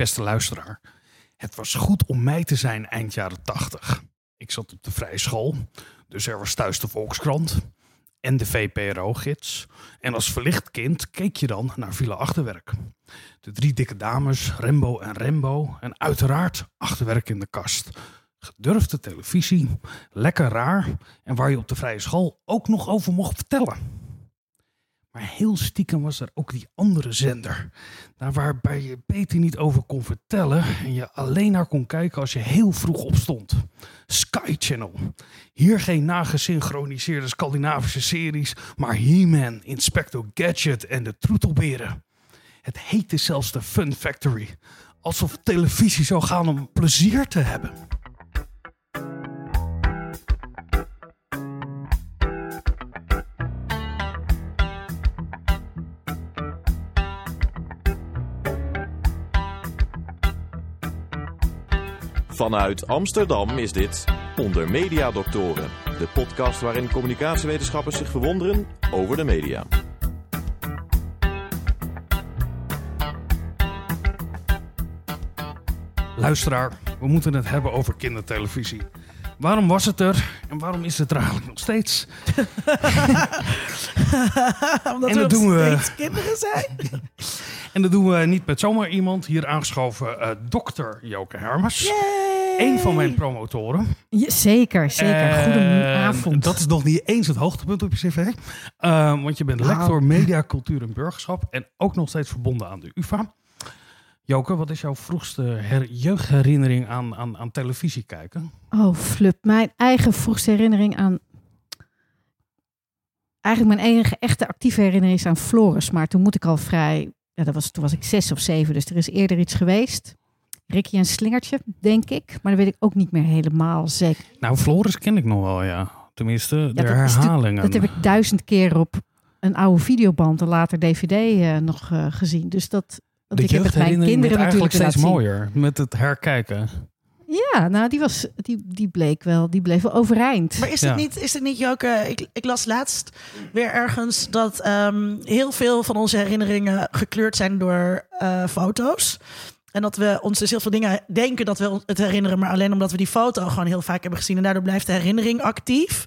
Beste luisteraar, het was goed om mij te zijn eind jaren 80. Ik zat op de vrije school, dus er was thuis de Volkskrant en de VPRO-gids. En als verlicht kind keek je dan naar Villa Achterwerk. De drie dikke dames, Rembo en Rembo. En uiteraard achterwerk in de kast. Gedurfde televisie, lekker raar. En waar je op de vrije school ook nog over mocht vertellen. Maar heel stiekem was er ook die andere zender. Daar waarbij je beter niet over kon vertellen en je alleen naar kon kijken als je heel vroeg opstond. Sky Channel. Hier geen nagesynchroniseerde Scandinavische series, maar He-Man, Inspector Gadget en de Troetelberen. Het heette zelfs de Fun Factory. Alsof televisie zou gaan om plezier te hebben. Vanuit Amsterdam is dit Onder Media Doctoren, de podcast waarin communicatiewetenschappers zich verwonderen over de media. Luisteraar, we moeten het hebben over kindertelevisie. Waarom was het er en waarom is het er eigenlijk nog steeds? Omdat En we dat nog doen we. steeds kinderen zijn. En dat doen we niet met zomaar iemand. Hier aangeschoven eh dokter Joke Hermes. Een van mijn promotoren. Ja, zeker, zeker. En Goedenavond. Dat is nog niet eens het hoogtepunt op je cv. Eh, want je bent Nou. lector media, cultuur en burgerschap. En ook nog steeds verbonden aan de UvA. Joke, wat is jouw vroegste her- jeugdherinnering aan, aan, aan televisie kijken? Oh, flup. Mijn eigen vroegste herinnering aan... Eigenlijk mijn enige echte actieve herinnering is aan Floris. Maar toen moet ik al vrij... Ja, dat was, toen was ik zes of zeven, dus er is eerder iets geweest. Ricky en Slingertje, denk ik. Maar dat weet ik ook niet meer helemaal zeker. Nou, Floris ken ik nog wel, ja. Tenminste, de dat herhalingen. Dat heb ik duizend keer op een oude videoband en later DVD eh, nog eh, gezien. Dus dat... De ik heb het mijn kinderen eigenlijk natuurlijk steeds mooier. Met het herkijken. Ja, nou, die, was, die, die bleek wel, die bleef wel overeind. Maar is Ja. het niet, is het niet Joke? Ik, ik las laatst weer ergens dat ehm, heel veel van onze herinneringen gekleurd zijn door eh, foto's. En dat we ons dus heel veel dingen denken dat we het herinneren, maar alleen omdat we die foto gewoon heel vaak hebben gezien. En daardoor blijft de herinnering actief.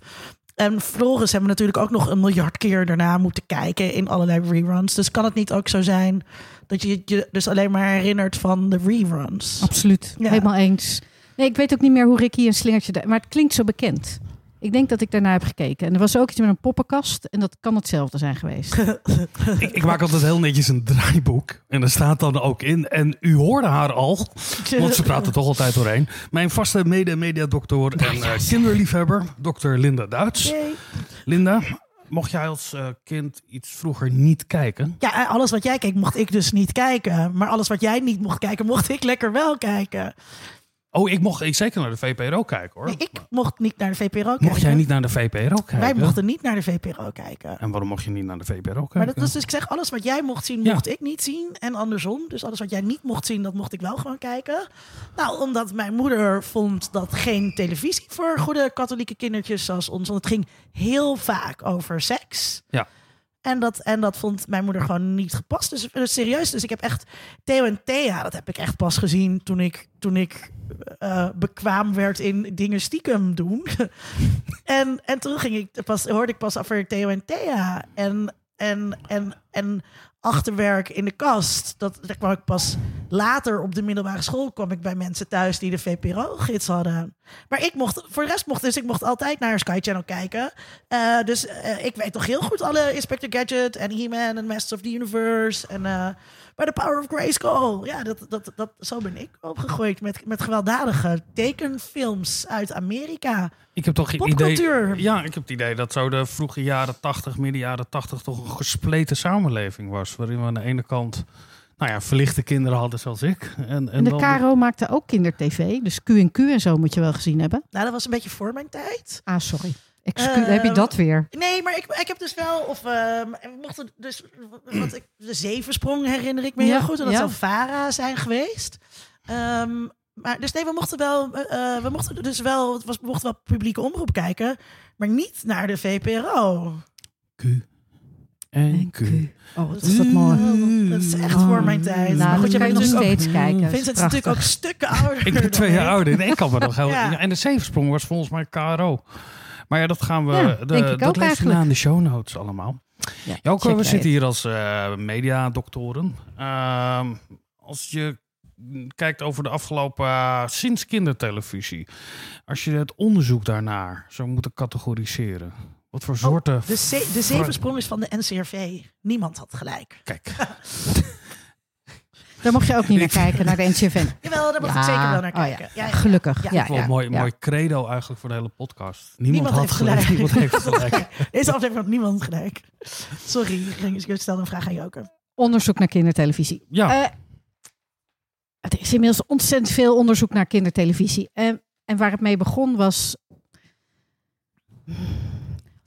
En Floris hebben we natuurlijk ook nog een miljard keer daarna moeten kijken in allerlei reruns. Dus kan het niet ook zo zijn dat je je dus alleen maar herinnert van de reruns? Absoluut, Ja. helemaal eens. Nee, ik weet ook niet meer hoe Ricky een slingertje... da- Maar het klinkt zo bekend. Ik denk dat ik daarna heb gekeken. En er was ook iets met een poppenkast. En dat kan hetzelfde zijn geweest. Ik, ik maak altijd heel netjes een draaiboek. En er staat dan ook in. En u hoorde haar al. Want ze praten toch altijd doorheen. Mijn vaste mede-mediadokter en eh, kinderliefhebber, dokter Linda Duits. Yay. Linda, mocht jij als eh, kind iets vroeger niet kijken? Ja, alles wat jij keek mocht ik dus niet kijken. Maar alles wat jij niet mocht kijken, mocht ik lekker wel kijken. Oh, ik mocht ik zeker naar de VPRO kijken hoor. Nee, ik mocht niet naar de VPRO kijken. Mocht jij niet naar de VPRO kijken? Wij mochten niet naar de VPRO kijken. En waarom mocht je niet naar de VPRO kijken? Maar dat was dus, ik zeg, alles wat jij mocht zien, Ja. mocht ik niet zien. En andersom. Dus alles wat jij niet mocht zien, dat mocht ik wel gewoon kijken. Nou, omdat mijn moeder vond dat geen televisie voor goede katholieke kindertjes zoals ons. Want het ging heel vaak over seks. Ja. En dat, en dat vond mijn moeder gewoon niet gepast. Dus, dus serieus, dus ik heb echt Theo en Thea, dat heb ik echt pas gezien toen ik, toen ik eh, bekwaam werd in dingen stiekem doen. en, en toen ging ik pas, hoorde ik pas over Theo en Thea. En, en, en, en achterwerk in de kast. Dat, kwam ik pas later op de middelbare school kwam ik bij mensen thuis die de VPRO-gids hadden. Maar ik mocht, voor de rest mocht, dus ik mocht altijd naar Sky Channel kijken. Eh, dus eh, ik weet toch heel goed alle Inspector Gadget en He-Man en Masters of the Universe en eh bij The Power of Grayskull. Ja, dat, dat, dat, zo ben ik opgegroeid met, met gewelddadige tekenfilms uit Amerika. Ik heb toch het idee... Popcultuur. Ja, ik heb het idee dat zo de vroege jaren 80, midden jaren 80 toch een gespleten samenleving was. Waarin we aan de ene kant, nou ja, verlichte kinderen hadden zoals ik. En, En de dan KRO maakte ook kindertv. Dus Q&Q en zo moet je wel gezien hebben. Nou, dat was een beetje voor mijn tijd. Ah, sorry. Excuus, heb je dat weer? Nee, maar ik, ik heb dus wel, of ehm, we mochten dus, wat ik, de zevensprong herinner ik me Ja, heel goed. En dat ja. zou Vara zijn geweest. Ehm, maar dus nee, we mochten wel, eh, we mochten dus wel, het was, we mochten wel publieke omroep kijken, maar niet naar de VPRO. Q, en Q. Oh, wat was dat mooi. Dat is echt voor mijn tijd. Nou, maar goed, je kan je bent nog natuurlijk ook... steeds kijken. Vincent is natuurlijk ook stukken ouder. Ik ben twee jaar ouder. Nee, ik kan me nog heel... Ja. En de zevensprong was volgens mij KRO. Maar ja, dat gaan we... Ja, de, dat eigenlijk. na in de show notes allemaal. Ja, we zitten hier als eh mediadoktoren. Ehm, als je kijkt over de afgelopen... eh, sinds kindertelevisie. Als je het onderzoek daarnaar zou moeten categoriseren. Wat voor soorten... De, ze de zevensprong is van de NCRV. Niemand had gelijk. Kijk, Daar mocht je ook niet naar kijken, naar de NCV. Jawel, daar moet ik zeker wel naar Oh, ja. kijken. ja. Ja, Gelukkig. Ja. Ja, wel ja, een mooi, ja. mooi credo eigenlijk voor de hele podcast. Niemand, Niemand had heeft gelijk. gelijk. Niemand heeft gelijk. Deze aflevering had niemand gelijk. Sorry, ik stelde een vraag aan Joker. Onderzoek naar kindertelevisie. Ja, Eh, er is inmiddels ontzettend veel onderzoek naar kindertelevisie. En, en waar het mee begon was.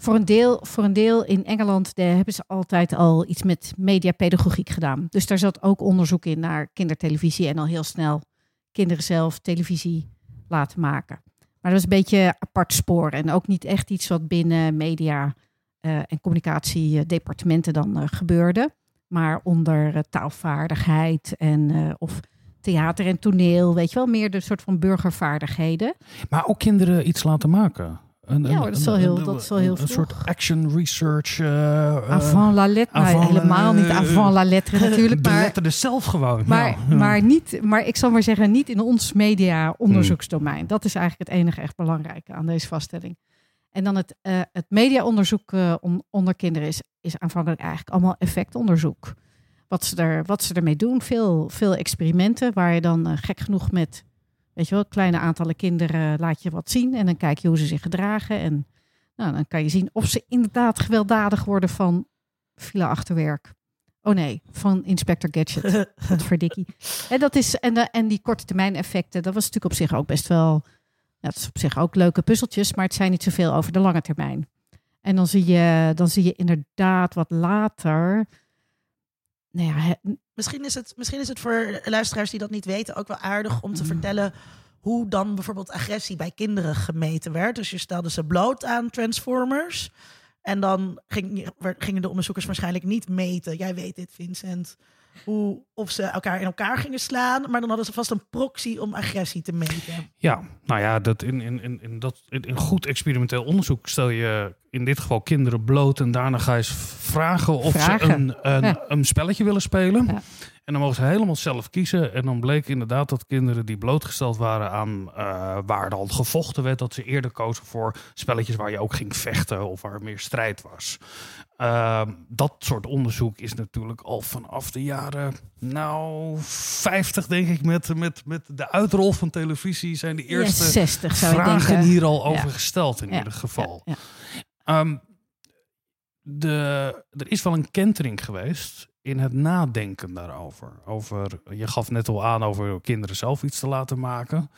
Voor een, deel, voor een deel in Engeland daar hebben ze altijd al iets met mediapedagogiek gedaan. Dus daar zat ook onderzoek in naar kindertelevisie en al heel snel kinderen zelf televisie laten maken. Maar dat was een beetje apart spoor en ook niet echt iets wat binnen media eh, en communicatiedepartementen dan eh, gebeurde maar onder eh, taalvaardigheid en of theater en toneel, weet je wel, meer de soort van burgervaardigheden. maar ook kinderen iets laten maken. Een, Ja, hoor, dat is wel heel- dat is wel heel Een, een soort action research. eh, eh, avant la lettre, nou, avant, helemaal niet eh, avant la lettre natuurlijk, de maar, letter zelf gewoon. maar, ja, ja. maar, niet, maar ik zal maar zeggen, niet in ons media-onderzoeksdomein. Dat is eigenlijk het enige echt belangrijke aan deze vaststelling. En dan het, eh het mediaonderzoek on- onder kinderen is, is aanvankelijk eigenlijk allemaal effectonderzoek. Wat ze, er, wat ze ermee doen, veel, veel experimenten waar je dan gek genoeg met, weet je wel, kleine aantallen kinderen laat je wat zien. En dan kijk je hoe ze zich gedragen. En nou, dan kan je zien of ze inderdaad gewelddadig worden van file-achterwerk. Oh nee, van Inspector Gadget. Wat verdikkie. En, dat is, en, de, en die korte termijn effecten, dat was natuurlijk op zich ook best wel. Ja, het is op zich ook leuke puzzeltjes, maar het zijn niet zoveel over de lange termijn. En dan zie je, dan zie je inderdaad wat later. Nou ja, Misschien is, het, misschien is het voor luisteraars die dat niet weten ook wel aardig om te vertellen hoe dan bijvoorbeeld agressie bij kinderen gemeten werd. Dus je stelde ze bloot aan Transformers. En dan ging, gingen de onderzoekers waarschijnlijk niet meten. Jij weet dit, Vincent. Hoe, of ze elkaar in elkaar gingen slaan. Maar dan hadden ze vast een proxy om agressie te meten. Ja, nou ja, dat in, in, in, in, dat, in, in goed experimenteel onderzoek stel je in dit geval kinderen bloot en daarna ga je vragen of Vragen. ze een, een, Ja. een spelletje willen spelen. Ja. En dan mogen ze helemaal zelf kiezen. En dan bleek inderdaad dat kinderen die blootgesteld waren aan eh, waar dan gevochten werd, dat ze eerder kozen voor spelletjes waar je ook ging vechten of waar meer strijd was. Ehm, dat soort onderzoek is natuurlijk al vanaf de jaren, nou, 50 denk ik, met, met, met de uitrol van televisie zijn de eerste 60 zou vragen denken. hier al over Ja. gesteld in Ja, ieder geval. Ja, Ehm, de, er is wel een kentering geweest in het nadenken daarover. Over, je gaf net al aan over kinderen zelf iets te laten maken.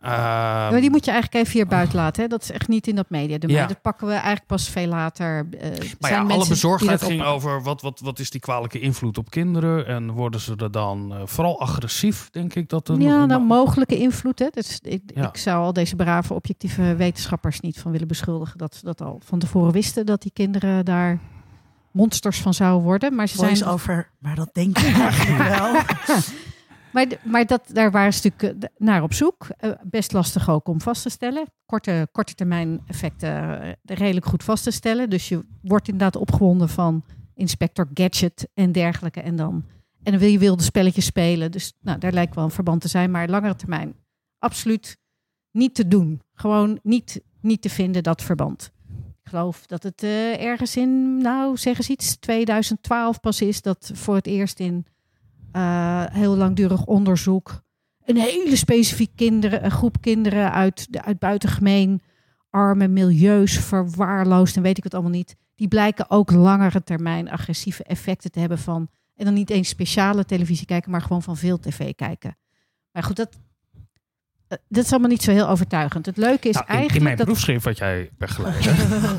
Ehm, Ja, maar die moet je eigenlijk even hier buiten laten. Hè? Dat is echt niet in dat media. Ja. Dat pakken we eigenlijk pas veel later. eh, maar zijn ja, alle bezorgdheid ging over wat, wat, wat is die kwalijke invloed op kinderen. En worden ze er dan eh, vooral agressief, denk ik. Dat een, Ja, nou, mogelijke invloed. Hè? Dus ik, Ja. ik zou al deze brave objectieve wetenschappers niet van willen beschuldigen dat ze dat al van tevoren wisten dat die kinderen daar monsters van zouden worden. Maar ze zijn over, maar dat denk ik eigenlijk wel. Maar, maar dat, daar waren ze natuurlijk eh, naar op zoek. Eh, best lastig ook om vast te stellen. Korte, korte termijn effecten eh, redelijk goed vast te stellen. Dus je wordt inderdaad opgewonden van Inspector Gadget en dergelijke. En dan, en dan wil je wilde spelletjes spelen. Dus nou, daar lijkt wel een verband te zijn. Maar langere termijn absoluut niet te doen. Gewoon niet, niet te vinden, dat verband. Geloof dat het eh, ergens in, nou zeg eens iets, 2012 pas is dat voor het eerst in eh, heel langdurig onderzoek. Een hele specifiek kinderen, een groep kinderen uit, uit buitengemeen arme milieus, verwaarloosd en weet ik het allemaal niet. Die blijken ook langere termijn agressieve effecten te hebben van. En dan niet eens speciale televisie kijken, maar gewoon van veel tv kijken. Maar goed, dat, dat is allemaal niet zo heel overtuigend. Het leuke is Nou, in, eigenlijk in mijn dat proefschrift wat jij begeleid.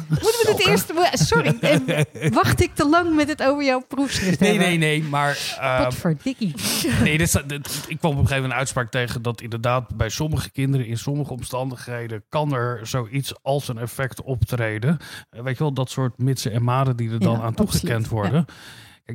Moeten we het eerst... Sorry, eh, wacht ik te lang met het over jouw proefschrift Nee, hebben? nee, nee, maar uh, nee, dit, is- dit- ik kwam op een gegeven moment een uitspraak tegen dat inderdaad bij sommige kinderen in sommige omstandigheden kan er zoiets als een effect optreden. Eh, weet je wel, dat soort mitsen en maden die er dan Ja, aan toegekend absoluut, worden.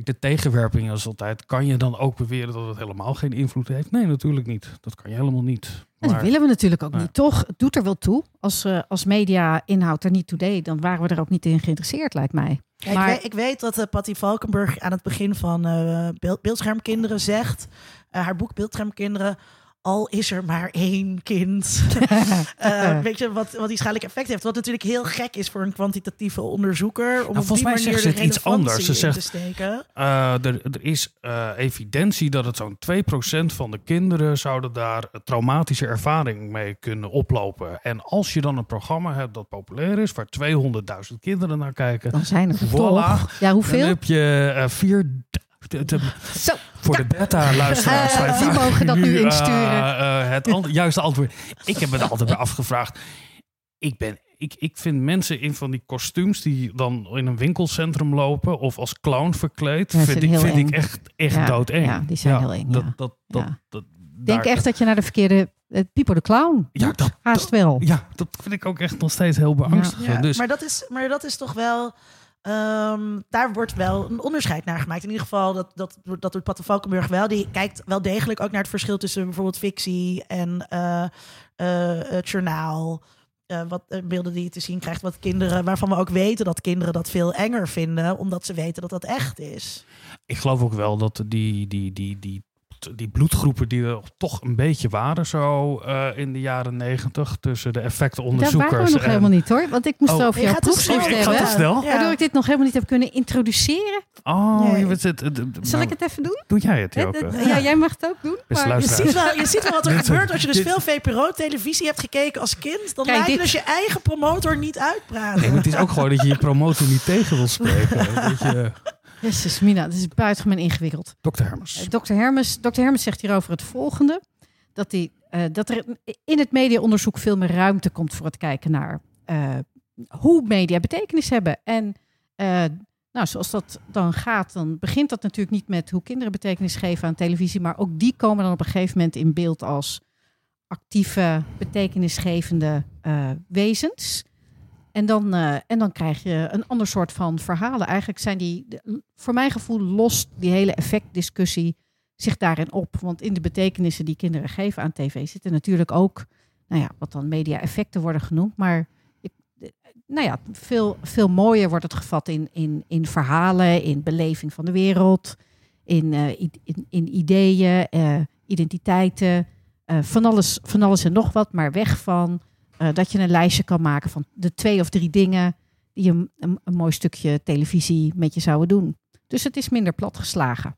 Kijk, de tegenwerping is altijd, kan je dan ook beweren dat het helemaal geen invloed heeft? Nee, natuurlijk niet. Dat kan je helemaal niet. En dat Maar- willen we natuurlijk ook niet, toch? Het doet er wel toe. Als, eh, als media inhoud er niet toe deed, dan waren we er ook niet in geïnteresseerd, lijkt mij. Ja, Maar- ik, weet, ik weet dat eh, Patty Valkenburg aan het begin van eh, beeld, Beeldschermkinderen zegt, eh, haar boek Beeldschermkinderen, al is er maar één kind. Eh, weet je, wat, wat die schadelijk effect heeft. Wat natuurlijk heel gek is voor een kwantitatieve onderzoeker. Om nou, volgens mij zegt ze iets anders. Ze zegt, te steken. Eh, er, er, is eh, evidentie dat het zo'n 2% van de kinderen zouden daar traumatische ervaring mee kunnen oplopen. En als je dan een programma hebt dat populair is, waar 200.000 kinderen naar kijken. Dan zijn er voilà. Ja, hoeveel? Heb je 4000 zo, voor de beta-luisteraars. Uh, mogen dat nu eh, insturen. Eh, het juiste antwoord. Ik heb me daar altijd bij afgevraagd. Ik ben ik, ik vind mensen in van die kostuums die dan in een winkelcentrum lopen of als clown verkleed, vind, ik, vind ik echt, echt ja, doodeng. Ja, die zijn heel eng. Dat, dat, dat, dat denk echt dat je naar de verkeerde. Het Pieper de Clown. Ja, dat, haast wel. Ja, dat vind ik ook echt nog steeds heel beangstigend. Dus. Maar, dat is, maar dat is toch wel ehm, daar wordt wel een onderscheid naar gemaakt. In ieder geval, dat, dat, dat doet Patte wel. Die kijkt wel degelijk ook naar het verschil tussen bijvoorbeeld fictie en eh, het journaal. Eh, wat beelden die je te zien krijgt, wat kinderen, waarvan we ook weten dat kinderen dat veel enger vinden, omdat ze weten dat dat echt is. ik geloof ook wel dat die, die, die, die, die bloedgroepen die er toch een beetje waren zo eh, in de jaren negentig tussen de effectenonderzoekers. waren we nog en- helemaal niet hoor. Want ik moest Oh. over Je jouw gaat proefschrift snel. Ik ga hebben. te snel. Ja. Waardoor ik dit nog helemaal niet heb kunnen introduceren. Oh, Nee. je het. het- het- Zal nou, ik het even doen? Doe jij het, Joke? dat- Ja, jij mag het ook doen. Maar- Je ziet, wel, je ziet wel wat er gebeurt als je dus dit- veel VPRO-televisie hebt gekeken als kind. Dan Kijk, laat je dit- dus je eigen promotor niet uitpraten. Nee, maar het is ook gewoon dat je je promotor niet tegen wil spreken. Dat je, Jezus, Mina, dat is buitengewoon ingewikkeld. Dr. Hermes. Eh, Dr. Hermes, Dr. Hermes zegt hierover het volgende. Dat, die, eh, dat er in het mediaonderzoek veel meer ruimte komt voor het kijken naar eh, hoe media betekenis hebben. En nou, zoals dat dan gaat, dan begint dat natuurlijk niet met hoe kinderen betekenis geven aan televisie. Maar ook die komen dan op een gegeven moment in beeld als actieve, betekenisgevende wezens. En dan, eh, en dan krijg je een ander soort van verhalen. Eigenlijk zijn die, voor mijn gevoel, lost die hele effectdiscussie zich daarin op. Want in de betekenissen die kinderen geven aan tv zitten natuurlijk ook, nou ja, wat dan media-effecten worden genoemd. Maar ik, nou ja, veel, veel mooier wordt het gevat in, in, in verhalen, in beleving van de wereld, in, eh, in, in ideeën, eh, identiteiten, van, alles, van alles en nog wat, maar weg van eh, dat je een lijstje kan maken van de twee of drie dingen die een, een, een mooi stukje televisie met je zouden doen. Dus het is minder platgeslagen.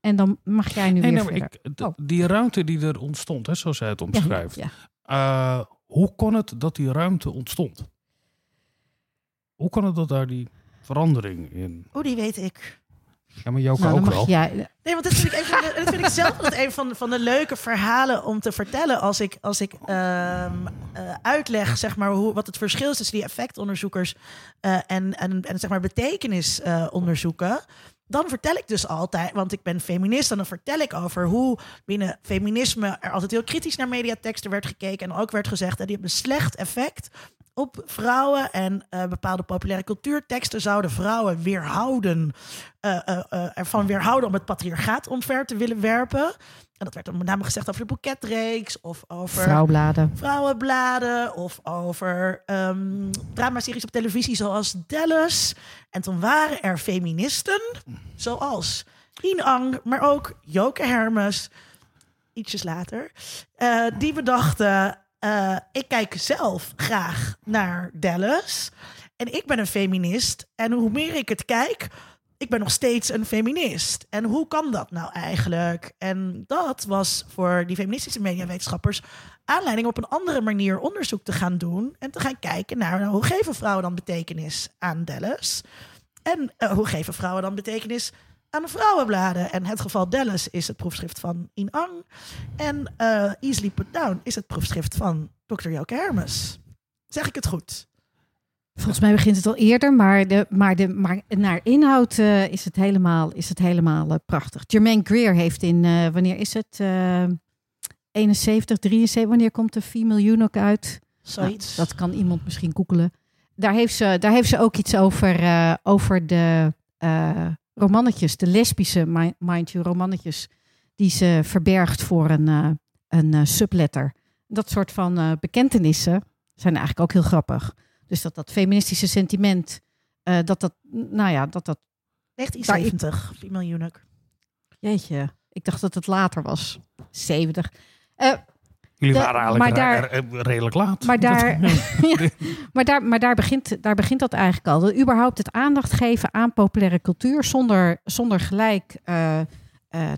En dan mag jij nu Nee, weer verder. ik, Oh. Die ruimte die er ontstond, hè, zoals zij het omschrijft. ja. eh, hoe kon het dat die ruimte ontstond? Hoe kon het dat daar die verandering in? Oh, die weet ik. Ja, maar Joke Nou, ook wel. jij, Nee, want dit vind ik, een van de, dit vind ik zelf altijd een van, van de leuke verhalen om te vertellen. Als ik, als ik ehm, eh, uitleg zeg maar, hoe, wat het verschil is tussen die effectonderzoekers eh, en, en, en zeg maar betekenisonderzoeken. dan vertel ik dus altijd, want ik ben feminist, en dan vertel ik over hoe binnen feminisme er altijd heel kritisch naar mediateksten werd gekeken. En ook werd gezegd dat die hebben een slecht effect op vrouwen. En eh, bepaalde populaire cultuurteksten zouden vrouwen weerhouden eh, eh, ervan weerhouden om het patriarchaat omver te willen werpen. En dat werd dan met name gezegd over de boeketreeks of over vrouwbladen. vrouwenbladen of over ehm dramaseries op televisie zoals Dallas. En toen waren er feministen zoals Rien Ang, maar ook Joke Hermes, ietsjes later, die bedachten, eh, ik kijk zelf graag naar Dallas en ik ben een feminist en hoe meer ik het kijk, ik ben nog steeds een feminist. En hoe kan dat nou eigenlijk? En dat was voor die feministische mediawetenschappers aanleiding op een andere manier onderzoek te gaan doen. En te gaan kijken naar nou, hoe geven vrouwen dan betekenis aan Dallas? En eh, hoe geven vrouwen dan betekenis aan de vrouwenbladen. En het geval Dallas is het proefschrift van In Ang. En eh, Easily Put Down is het proefschrift van Dr. Joke Hermes. Zeg ik het goed? Volgens mij begint het al eerder, maar, de, maar, de, maar naar inhoud eh, is het helemaal, is het helemaal eh, prachtig. Jermaine Greer heeft in, wanneer is het? eh 71, 73, wanneer komt de Female Eunuch uit? Zoiets. Nou, dat kan iemand misschien googelen. Daar heeft ze, daar heeft ze ook iets over, over de romannetjes, de lesbische, mi- mind you, romannetjes, die ze verbergt voor een, eh, een eh, subletter. Dat soort van eh, bekentenissen zijn eigenlijk ook heel grappig. Dus dat dat feministische sentiment, dat dat, nou ja, dat dat, 1970, Female Eunuch. jeetje, ik dacht dat het later was, 70. Eh, Jullie De- waren eigenlijk maar daar- eh, redelijk laat. Maar daar, ja, maar daar, maar daar, begint, daar begint dat eigenlijk al. Dat überhaupt het aandacht geven aan populaire cultuur zonder, zonder gelijk eh, eh,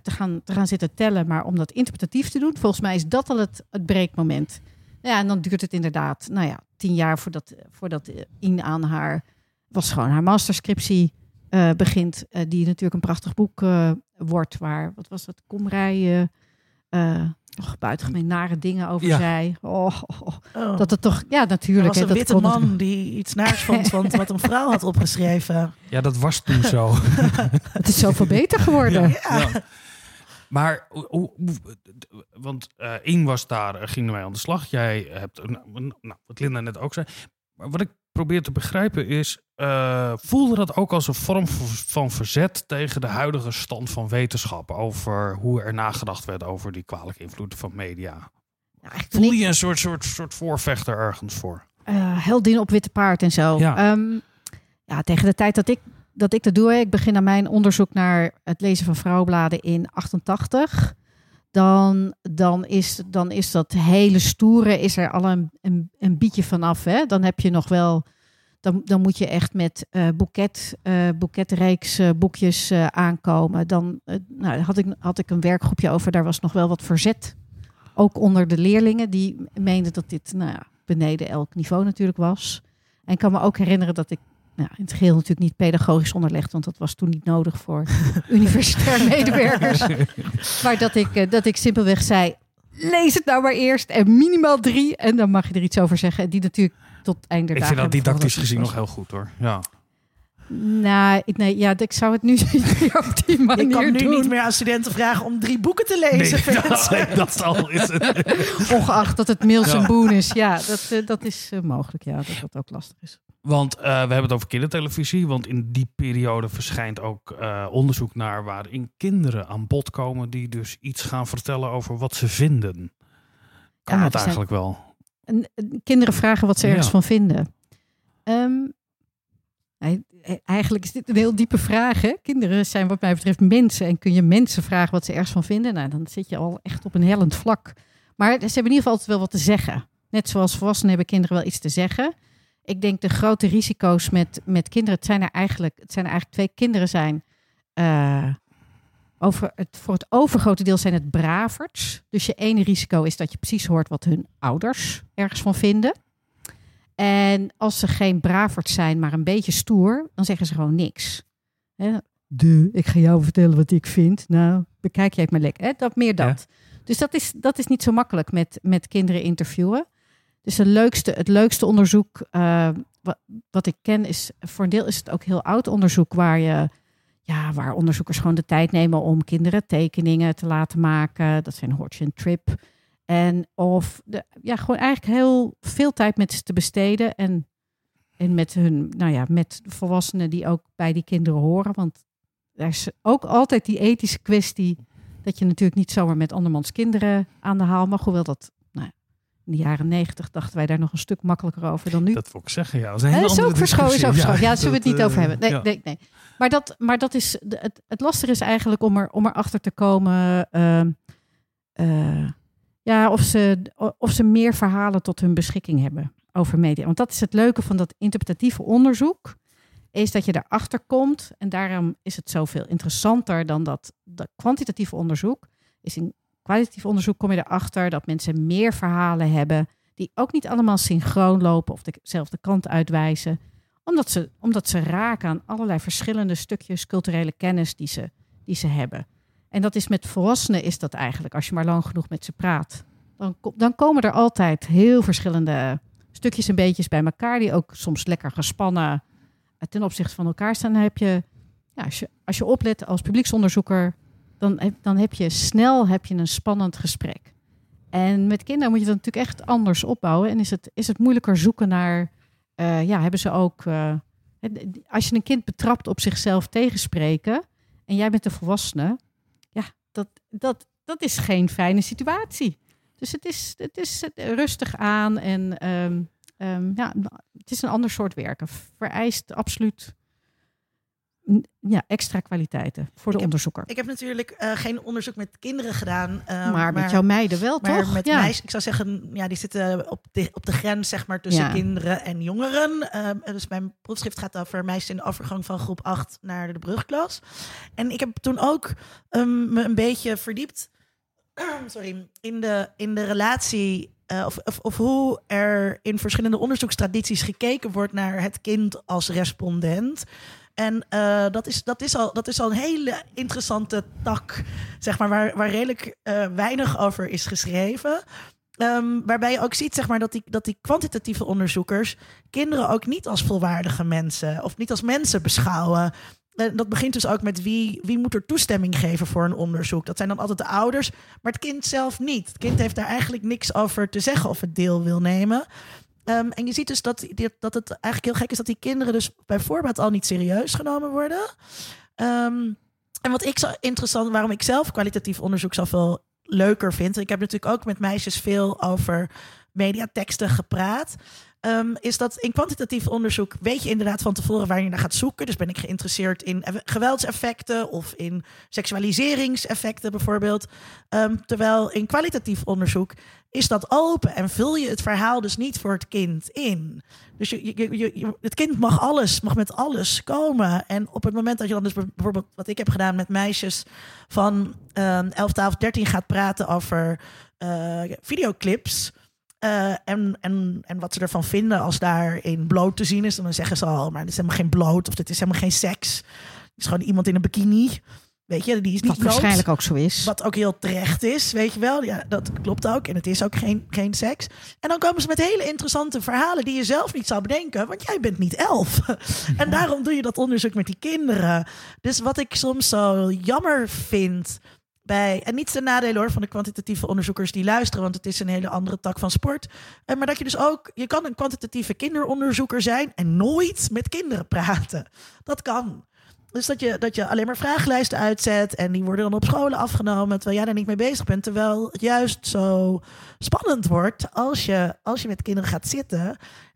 te, gaan, te gaan zitten tellen, maar om dat interpretatief te doen. Volgens mij is dat al het, het breekmoment. Ja, en dan duurt het inderdaad, nou ja, tien jaar voordat, voordat eh, In aan haar, was gewoon haar masterscriptie eh, begint. eh, die natuurlijk een prachtig boek eh, wordt, waar, wat was dat, Komrij... eh och, buitengemeen nare dingen over Ja. zei. Oh, oh. Dat het toch, ja, er natuurlijk. was hè, een dat witte man die iets naars vond van wat een vrouw had opgeschreven. Ja, dat was toen zo. Het is zoveel beter geworden. Ja. Ja. Maar, want eh Ien was daar, eh, ging ermee aan de slag. Jij hebt, nou, wat Linda net ook zei. Maar wat ik probeer te begrijpen is, eh, voelde dat ook als een vorm van- verzet tegen de huidige stand van wetenschap over hoe er nagedacht werd over die kwalijke invloeden van media? Nou, Voel je een soort, soort, soort voorvechter ergens voor? eh, heldin op witte paard en zo. Ja. Ehm, ja, tegen de tijd dat ik, dat ik dat doe, ik begin aan mijn onderzoek naar het lezen van vrouwenbladen in 88. Dan, dan, is, dan is dat hele stoere, is er al een, een, een bietje vanaf. Hè? Dan heb je nog wel, dan, dan moet je echt met boeket, eh, boekjes aankomen. Dan nou, had, ik, had ik een werkgroepje over, daar was nog wel wat verzet. Ook onder de leerlingen, die meenden dat dit nou ja, beneden elk niveau natuurlijk was. En ik kan me ook herinneren dat ik nou, in het geheel natuurlijk niet pedagogisch onderlegd, want dat was toen niet nodig voor universitair medewerkers. Maar dat ik, dat ik simpelweg zei, lees het nou maar eerst en minimaal drie en dan mag je er iets over zeggen. En die natuurlijk tot het einde Ik vind dat didactisch gezien nog heel goed hoor. Ja. Nou, ik, nee, ja, ik zou het nu niet meer op die manier Je kan nu doen. niet meer aan studenten vragen om drie boeken te lezen. Nee, dat, dat al is het. Ongeacht dat het mails en Ja. boen is. Ja, dat, eh, dat is eh, mogelijk. Ja, dat dat ook lastig is. Want eh, we hebben het over kindertelevisie. Want in die periode verschijnt ook eh, onderzoek naar waarin kinderen aan bod komen. die dus iets gaan vertellen over wat ze vinden. Kan Ja, dat zijn- eigenlijk wel? En, kinderen vragen wat ze ergens Ja. van vinden. Ehm, eh, eigenlijk is dit een heel diepe vraag. Hè? Kinderen zijn wat mij betreft mensen. En kun je mensen vragen wat ze ergens van vinden? Nou, dan zit je al echt op een hellend vlak. Maar ze hebben in ieder geval altijd wel wat te zeggen. Net zoals volwassenen hebben kinderen wel iets te zeggen. Ik denk de grote risico's met, met kinderen. Het zijn er eigenlijk, het zijn er eigenlijk twee kinderen zijn. eh, over het, voor het overgrote deel zijn het braverts. Dus je ene risico is dat je precies hoort wat hun ouders ergens van vinden. En als ze geen braverts zijn, maar een beetje stoer, dan zeggen ze gewoon niks. Hè? De, ik ga jou vertellen wat ik vind. Nou, bekijk jij het maar lekker. Dat, meer dat. Dus dat is, dat is niet zo makkelijk met, met kinderen interviewen. Dus het leukste, het leukste onderzoek eh, wat, wat ik ken is, voor een deel is het ook heel oud onderzoek waar je, ja, waar onderzoekers gewoon de tijd nemen om kinderen tekeningen te laten maken. Dat zijn Hodge en Trip. En of de, ja, gewoon eigenlijk heel veel tijd met ze te besteden. En, en met hun, nou ja, met volwassenen die ook bij die kinderen horen. Want er is ook altijd die ethische kwestie. Dat je natuurlijk niet zomaar met andermans kinderen aan de haal mag. Hoewel dat, in de jaren negentig dachten wij daar nog een stuk makkelijker over dan nu. Dat wil ik zeggen, ja. Dat is een is ook verschoven. Is ook discussie. verschoven. Ja, daar zullen we het niet over eh, hebben. Nee, ja. nee, nee. Maar dat, maar dat is het, het lastige is eigenlijk om, er, om erachter te komen. ehm, eh, ja, of ze, of ze meer verhalen tot hun beschikking hebben over media. Want dat is het leuke van dat interpretatieve onderzoek. Is dat je erachter komt. En daarom is het zoveel interessanter dan dat, dat kwantitatieve onderzoek. Is in kwalitatief onderzoek kom je erachter dat mensen meer verhalen hebben. Die ook niet allemaal synchroon lopen of dezelfde kant uitwijzen. Omdat ze, omdat ze raken aan allerlei verschillende stukjes culturele kennis die ze die ze hebben. En dat is met volwassenen is dat eigenlijk, als je maar lang genoeg met ze praat. Dan, dan komen er altijd heel verschillende stukjes en beetjes bij elkaar, die ook soms lekker gespannen eh, ten opzichte van elkaar staan. Dan heb je, ja, als, je, als je oplet als publieksonderzoeker, dan, heb- dan heb je snel heb je een spannend gesprek. En met kinderen moet je dat natuurlijk echt anders opbouwen. En is het, is het moeilijker zoeken naar, eh, ja, hebben ze ook, eh, als je een kind betrapt op zichzelf tegenspreken en jij bent de volwassene, ja, dat, dat, dat is geen fijne situatie. Dus het is, het is rustig aan en ehm, ehm, ja, het is een ander soort werken. Vereist absoluut ja, extra kwaliteiten voor de onderzoeker. Ik heb natuurlijk eh, geen onderzoek met kinderen gedaan. eh, maar, met jouw meiden wel, Maar toch? met ja. meisjes, ik zou zeggen, ja, die zitten op de, op de grens zeg maar, tussen Ja. kinderen en jongeren. Ehm, dus mijn proefschrift gaat over meisjes in de overgang van groep 8 naar de brugklas. En ik heb toen ook ehm, me een beetje verdiept sorry, in, de, in de relatie. eh, of, of, of hoe er in verschillende onderzoekstradities gekeken wordt naar het kind als respondent. En eh, dat, is, dat, is al, dat is al een hele interessante tak, zeg maar, waar, waar redelijk eh, weinig over is geschreven. Ehm, waarbij je ook ziet zeg maar, dat, die, dat die kwantitatieve onderzoekers kinderen ook niet als volwaardige mensen of niet als mensen beschouwen. En dat begint dus ook met wie, wie moet er toestemming geven voor een onderzoek. Dat zijn dan altijd de ouders, maar het kind zelf niet. Het kind heeft daar eigenlijk niks over te zeggen of het deel wil nemen. Ehm, en je ziet dus dat, dat het eigenlijk heel gek is dat die kinderen dus bij voorbaat al niet serieus genomen worden. Ehm, en wat ik zo interessant, waarom ik zelf kwalitatief onderzoek zoveel leuker vind. Ik heb natuurlijk ook met meisjes veel over mediateksten gepraat. ehm, is dat in kwantitatief onderzoek weet je inderdaad van tevoren waar je naar gaat zoeken. Dus ben ik geïnteresseerd in eff- geweldseffecten of in seksualiseringseffecten bijvoorbeeld. Terwijl in kwalitatief onderzoek is dat open en vul je het verhaal dus niet voor het kind in. Dus je, je, het kind mag alles, mag met alles komen. En op het moment dat je dan dus bijvoorbeeld, wat ik heb gedaan met meisjes van ehm 11, 12, 13 gaat praten over eh, videoclips. eh, en, en, en wat ze ervan vinden als daarin bloot te zien is. Dan zeggen ze al, maar dit is helemaal geen bloot of dit is helemaal geen seks. Het is gewoon iemand in een bikini. Weet je, die is niet Wat waarschijnlijk ook zo is. Wat ook heel terecht is, weet je wel. Ja, dat klopt ook. En het is ook geen, geen seks. En dan komen ze met hele interessante verhalen die je zelf niet zou bedenken. Want jij bent niet elf. en daarom doe je dat onderzoek met die kinderen. Dus wat ik soms zo jammer vind bij... En niet ten nadele hoor van de kwantitatieve onderzoekers die luisteren. Want het is een hele andere tak van sport. Eh, Maar dat je dus ook... Je kan een kwantitatieve kinderonderzoeker zijn en nooit met kinderen praten. Dat kan. Dus dat je, dat je alleen maar vragenlijsten uitzet en die worden dan op scholen afgenomen terwijl jij daar niet mee bezig bent. Terwijl het juist zo spannend wordt als je, als je met kinderen gaat zitten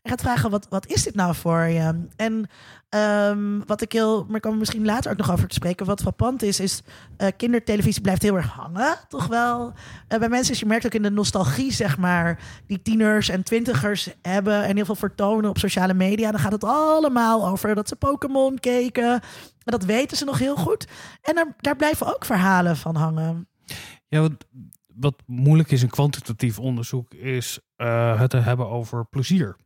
en gaat vragen: wat, wat is dit nou voor je? En ehm, wat ik heel, maar kan misschien later ook nog over te spreken. Wat frappant is, is eh, kindertelevisie blijft heel erg hangen, toch wel. Eh, bij mensen, is je merkt ook in de nostalgie, zeg maar, die tieners en twintigers hebben en heel veel vertonen op sociale media. Dan gaat het allemaal over dat ze Pokémon keken. En dat weten ze nog heel goed. En daar, daar blijven ook verhalen van hangen. Ja, wat, wat moeilijk is in kwantitatief onderzoek is eh, het te hebben over plezier.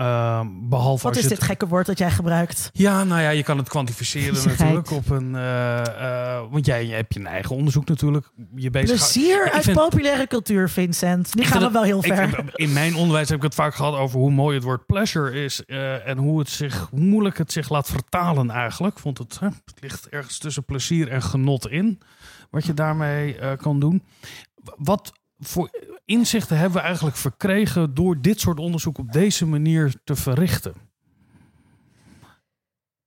Ehm, behalve Wat is dit gekke woord dat jij gebruikt? Ja, nou ja, je kan het kwantificeren natuurlijk op een. eh, eh, want jij, jij hebt je eigen onderzoek natuurlijk. Je bezig Plezier Ik uit vind- populaire cultuur, Vincent. Nu gaan we wel heel Ik- ver. in mijn onderwijs heb ik het vaak gehad over hoe mooi het woord pleasure is. eh, en hoe, het zich, hoe moeilijk het zich laat vertalen eigenlijk. Vond het, hè, het ligt ergens tussen plezier en genot in. Wat je daarmee kan doen. Wat voor inzichten hebben we eigenlijk verkregen door dit soort onderzoek op deze manier te verrichten?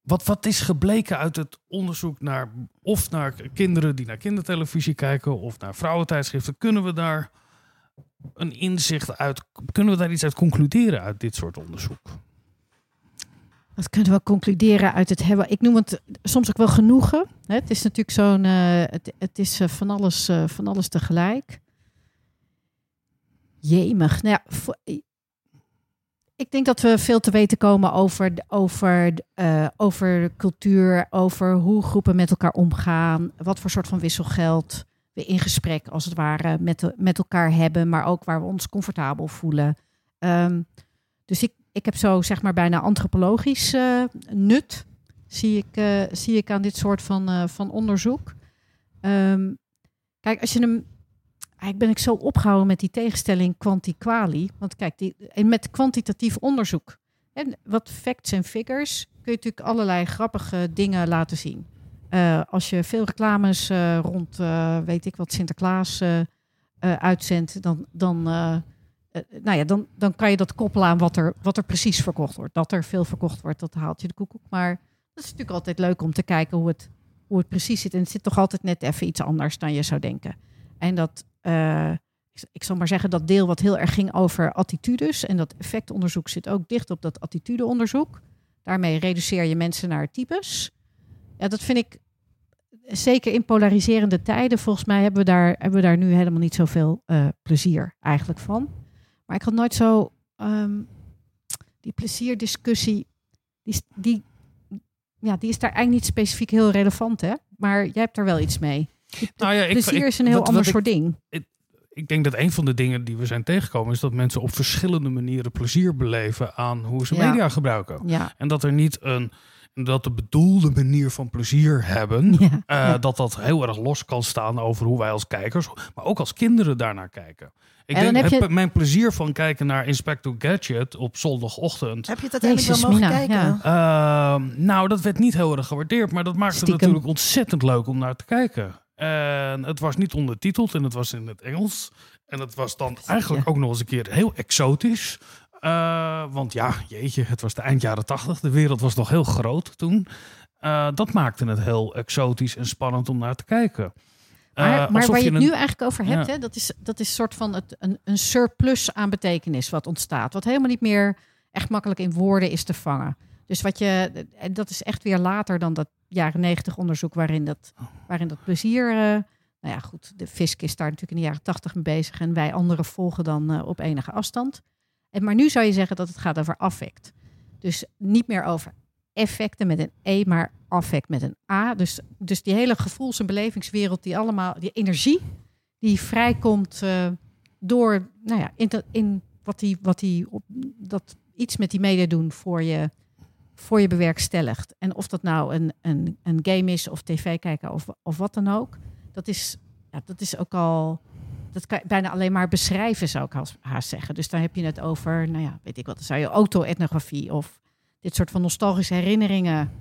Wat, wat is gebleken uit het onderzoek naar of naar kinderen die naar kindertelevisie kijken of naar vrouwentijdschriften? Kunnen we daar een inzicht uit, kunnen we daar iets uit concluderen uit dit soort onderzoek? Wat kunnen we concluderen uit het hebben? Ik noem het soms ook wel genoegen. Het is natuurlijk zo'n. eh, het, het is eh, van, alles, eh, van alles tegelijk. Jemig. Nou ik denk dat we veel te weten komen over, over, eh, over cultuur, over hoe groepen met elkaar omgaan, wat voor soort van wisselgeld we in gesprek als het ware met, de- met elkaar hebben, maar ook waar we ons comfortabel voelen. Ehm, dus ik, ik heb zo zeg maar bijna antropologisch eh, nut, zie ik, eh, zie ik aan dit soort van, van onderzoek. Ehm, kijk, als je hem. Eigenlijk ben ik zo opgehouden met die tegenstelling quanti-quali. Want kijk, die, met kwantitatief onderzoek. En wat facts en figures kun je natuurlijk allerlei grappige dingen laten zien. Eh, als je veel reclames eh, rond, eh, weet ik wat, Sinterklaas uitzendt, dan, dan, nou ja, dan, dan kan je dat koppelen aan wat er, wat er precies verkocht wordt. Dat er veel verkocht wordt, dat haalt je de koekoek. Maar dat is natuurlijk altijd leuk om te kijken hoe het, hoe het precies zit. En het zit toch altijd net even iets anders dan je zou denken. En dat, eh, ik, zal maar zeggen, dat deel wat heel erg ging over attitudes. En dat effectonderzoek zit ook dicht op dat attitudeonderzoek. Daarmee reduceer je mensen naar types. Ja, dat vind ik zeker in polariserende tijden. Volgens mij hebben we daar, hebben we daar nu helemaal niet zoveel eh, plezier eigenlijk van. Maar ik had nooit zo ehm, die plezierdiscussie. Die, die, ja, die is daar eigenlijk niet specifiek heel relevant, hè? Maar jij hebt er wel iets mee. Nou ja, ik, plezier ik- is een heel wat- ander wat ik- soort ding. ik denk dat een van de dingen die we zijn tegengekomen is dat mensen op verschillende manieren plezier beleven aan hoe ze Ja. media gebruiken. Ja, En dat er niet een dat de bedoelde manier van plezier hebben, ja, eh, ja. dat dat heel erg los kan staan over hoe wij als kijkers, maar ook als kinderen daarnaar kijken. Ik En dan denk, heb je- mijn plezier van kijken naar Inspector Gadget op zondagochtend. Heb je het uiteindelijk wel mogen Mina, kijken? ja. Ehm, nou, dat werd niet heel erg gewaardeerd, maar dat maakte het natuurlijk ontzettend leuk om naar te kijken. En het was niet ondertiteld en het was in het Engels. En het was dan eigenlijk ook nog eens een keer heel exotisch. Eh, want ja, jeetje, het was de eind jaren tachtig. De wereld was nog heel groot toen. Eh, dat maakte het heel exotisch en spannend om naar te kijken. Eh, Maar, maar alsof waar je het een- nu eigenlijk over hebt, Ja. hè, dat is, dat is soort van het, een, een surplus aan betekenis wat ontstaat. Wat helemaal niet meer echt makkelijk in woorden is te vangen. Dus wat je, en dat is echt weer later dan dat jaren negentig onderzoek waarin dat, waarin dat plezier. eh, nou ja, goed, de Fisk is daar natuurlijk in de jaren tachtig mee bezig en wij anderen volgen dan eh, op enige afstand. En, maar nu zou je zeggen dat het gaat over affect. Dus niet meer over effecten met een E, maar affect met een A. Dus, dus die hele gevoels- en belevingswereld, die allemaal, die energie die vrijkomt eh, door, nou ja, in, in wat die, wat die, op, dat iets met die media doen voor je, voor je bewerkstelligt. En of dat nou een, een, een game is of tv kijken of, of wat dan ook, dat is, ja, dat is ook al, dat kan je bijna alleen maar beschrijven, zou ik haast- zeggen. Dus dan heb je het over, nou ja, weet ik wat, dan zou je auto-etnografie of dit soort van nostalgische herinneringen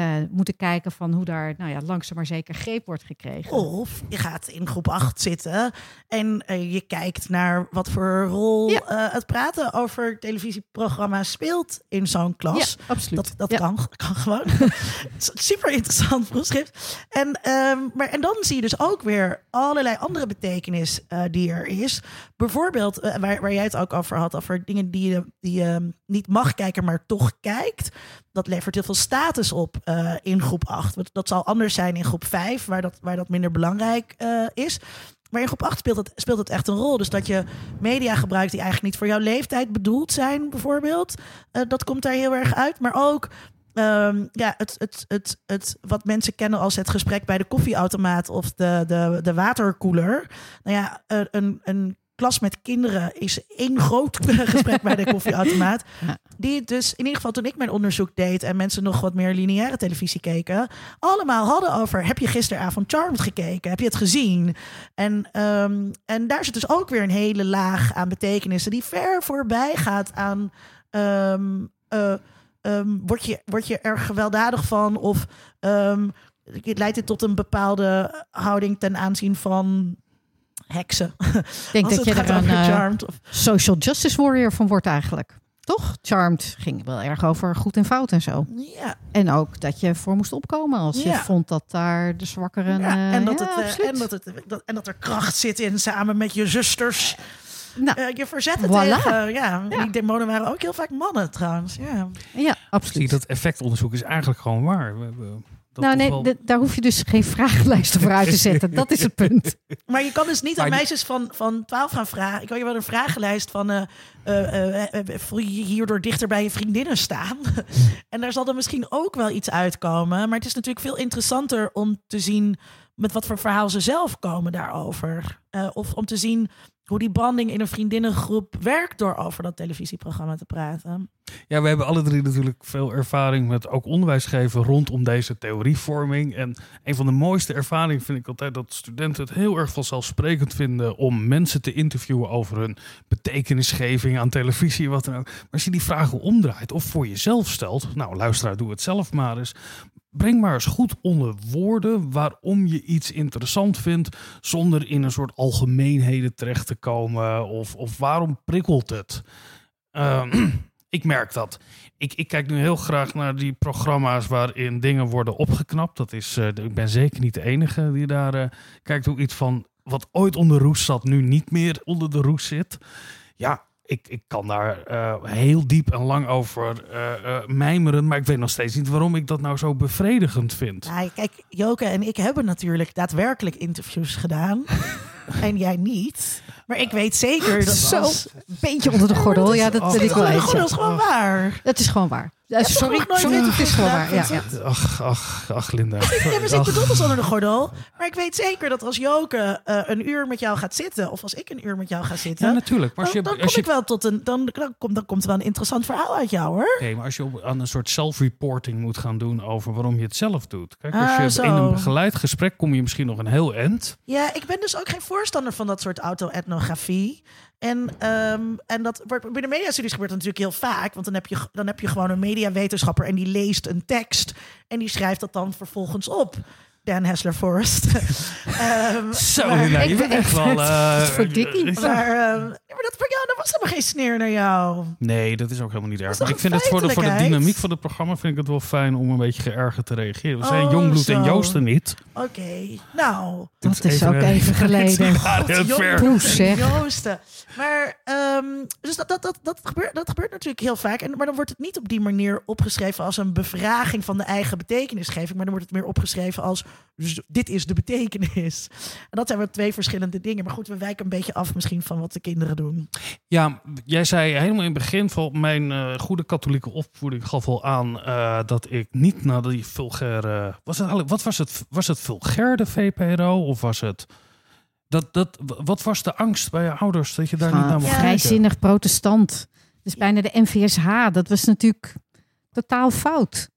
eh, moeten kijken van hoe daar, nou ja, langzaam maar zeker greep wordt gekregen. Of je gaat in groep 8 zitten en eh, je kijkt naar wat voor rol Ja. eh, het praten over televisieprogramma's speelt in zo'n klas. Ja, absoluut. Dat, dat Ja. kan, kan gewoon. Super interessant proefschrift. En, ehm, maar, en dan zie je dus ook weer allerlei andere betekenis die er is. Bijvoorbeeld, waar, waar jij het ook over had, over dingen die je, die je niet mag kijken, maar toch kijkt. Dat levert heel veel status op eh, in groep 8. Want Dat zal anders zijn in groep 5, waar dat, waar dat minder belangrijk eh, is. Maar in groep 8 speelt het, speelt het echt een rol. Dus dat je media gebruikt die eigenlijk niet voor jouw leeftijd bedoeld zijn, bijvoorbeeld. Eh, dat komt daar heel erg uit. Maar ook ehm, ja, het, het, het, het, wat mensen kennen als het gesprek bij de koffieautomaat of de, de, de waterkoeler. Nou ja, een, een klas met kinderen is één groot gesprek bij de koffieautomaat. Die dus, in ieder geval toen ik mijn onderzoek deed en mensen nog wat meer lineaire televisie keken, allemaal hadden over: heb je gisteravond Charmed gekeken? Heb je het gezien? En, ehm, en daar zit dus ook weer een hele laag aan betekenissen die ver voorbij gaat aan. ehm, eh, ehm, word, je, word je er gewelddadig van? Of leidt dit tot een bepaalde houding ten aanzien van heksen? Ik denk dat je er een eh, Charmed. Of, social justice warrior van wordt eigenlijk. Toch? Charmed ging wel erg over goed en fout en zo. ja, En ook dat je ervoor moest opkomen als je vond dat daar de zwakkeren... ja, eh, en, dat ja, het, eh, en, dat het, dat, en dat er kracht zit in samen met je zusters. Nou, Eh, je verzetten Voilà. tegen. Ja, Ja. die demonen waren ook heel vaak mannen trouwens. Ja. ja, Zie, absoluut. dat effectonderzoek is eigenlijk gewoon waar. We hebben dat nou nee, wel- daar hoef je dus geen vragenlijsten voor uit te zetten. Dat is het punt. Maar je kan dus niet Maar aan die- meisjes van, van 12 gaan vragen. Ik kan je wel een vragenlijst van. eh eh, eh, voel je je hierdoor dichter bij je vriendinnen staan? en daar zal dan misschien ook wel iets uitkomen. Maar het is natuurlijk veel interessanter om te zien met wat voor verhaal ze zelf komen daarover. Eh, of om te zien hoe die banding in een vriendinnengroep werkt door over dat televisieprogramma te praten. Ja, we hebben alle drie natuurlijk veel ervaring met ook onderwijs geven rondom deze theorievorming. En een van de mooiste ervaringen vind ik altijd dat studenten het heel erg vanzelfsprekend vinden om mensen te interviewen over hun betekenisgeving aan televisie, wat dan ook. Maar als je die vragen omdraait of voor jezelf stelt, nou luisteraar, doe het zelf maar eens. Breng maar eens goed onder woorden waarom je iets interessant vindt, zonder in een soort algemeenheden terecht te komen. Of, of waarom prikkelt het? Ehm, ik merk dat. Ik, ik kijk nu heel graag naar die programma's waarin dingen worden opgeknapt. Dat is, eh, ik ben zeker niet de enige die daar eh, kijkt hoe iets van wat ooit onder roes zat, nu niet meer onder de roes zit. Ja, ik, ik kan daar eh, heel diep en lang over eh, eh, mijmeren. Maar ik weet nog steeds niet waarom ik dat nou zo bevredigend vind. Ja, kijk, Joke en ik hebben natuurlijk daadwerkelijk interviews gedaan. en jij niet. Maar ik weet zeker dat Zo, een beetje onder de gordel. Ja, dat Oh, wel Oh, dat is gewoon waar. Dat is gewoon waar. Ja, sorry, nooit sorry, het is gewoon waar. Ja, ja. Ach, ach, ach, Linda. Ja, maar ik bedoel dus onder de gordel. Maar ik weet zeker dat als Joke eh, een uur met jou gaat zitten... of als ik een uur met jou ga zitten... Ja, natuurlijk. Maar als dan, je, dan kom als je, ik wel tot een... Dan, dan, komt, dan komt er wel een interessant verhaal uit jou, hoor. Nee, maar als je op, aan een soort self-reporting moet gaan doen over waarom je het zelf doet. Kijk, als Ah, je zo. in een begeleid gesprek kom je misschien nog een heel eind. Ja, ik ben dus ook geen voorstander van dat soort auto-etnografie. En, ehm, en dat de mediastudies gebeurt dat natuurlijk heel vaak. Want dan heb je, dan heb je gewoon een mediawetenschapper en die leest een tekst. En die schrijft dat dan vervolgens op. Dan Hessler Forrest. Ehm, Zo, maar- Linda, je ik bent ben echt wel... eh, Verdikkie. Maar, ehm, ja, maar dat voor jou, dat was helemaal geen sneer naar jou. Nee, dat is ook helemaal niet erg. Maar ik vind het voor de, voor de dynamiek van het programma vind ik het wel fijn om een beetje geërgerd te reageren. We zijn Oh, Jongbloed en. Joosten niet. Oké, nou. Dat is ook even geleden. Jong-. Poes, zeg. Joosten. Maar, ehm, dus dat, dat, dat, dat, gebeurt, dat gebeurt natuurlijk heel vaak. En, maar dan wordt het niet op die manier opgeschreven als een bevraging van de eigen betekenisgeving. Maar dan wordt het meer opgeschreven als, dus dit is de betekenis. En dat zijn wel twee verschillende dingen. Maar goed, we wijken een beetje af misschien van wat de kinderen doen. Ja, jij zei helemaal in het begin van mijn eh, goede katholieke opvoeding gaf al aan eh, dat ik niet naar die vulgaire. Was het eigenlijk, wat was het? Was het vulgair de VPRO of was het? Dat, dat, wat was de angst bij je ouders dat je daar niet naar mocht Ja. kijken? Vrijzinnig protestant. Dus bijna de NVSH. Dat was natuurlijk totaal fout.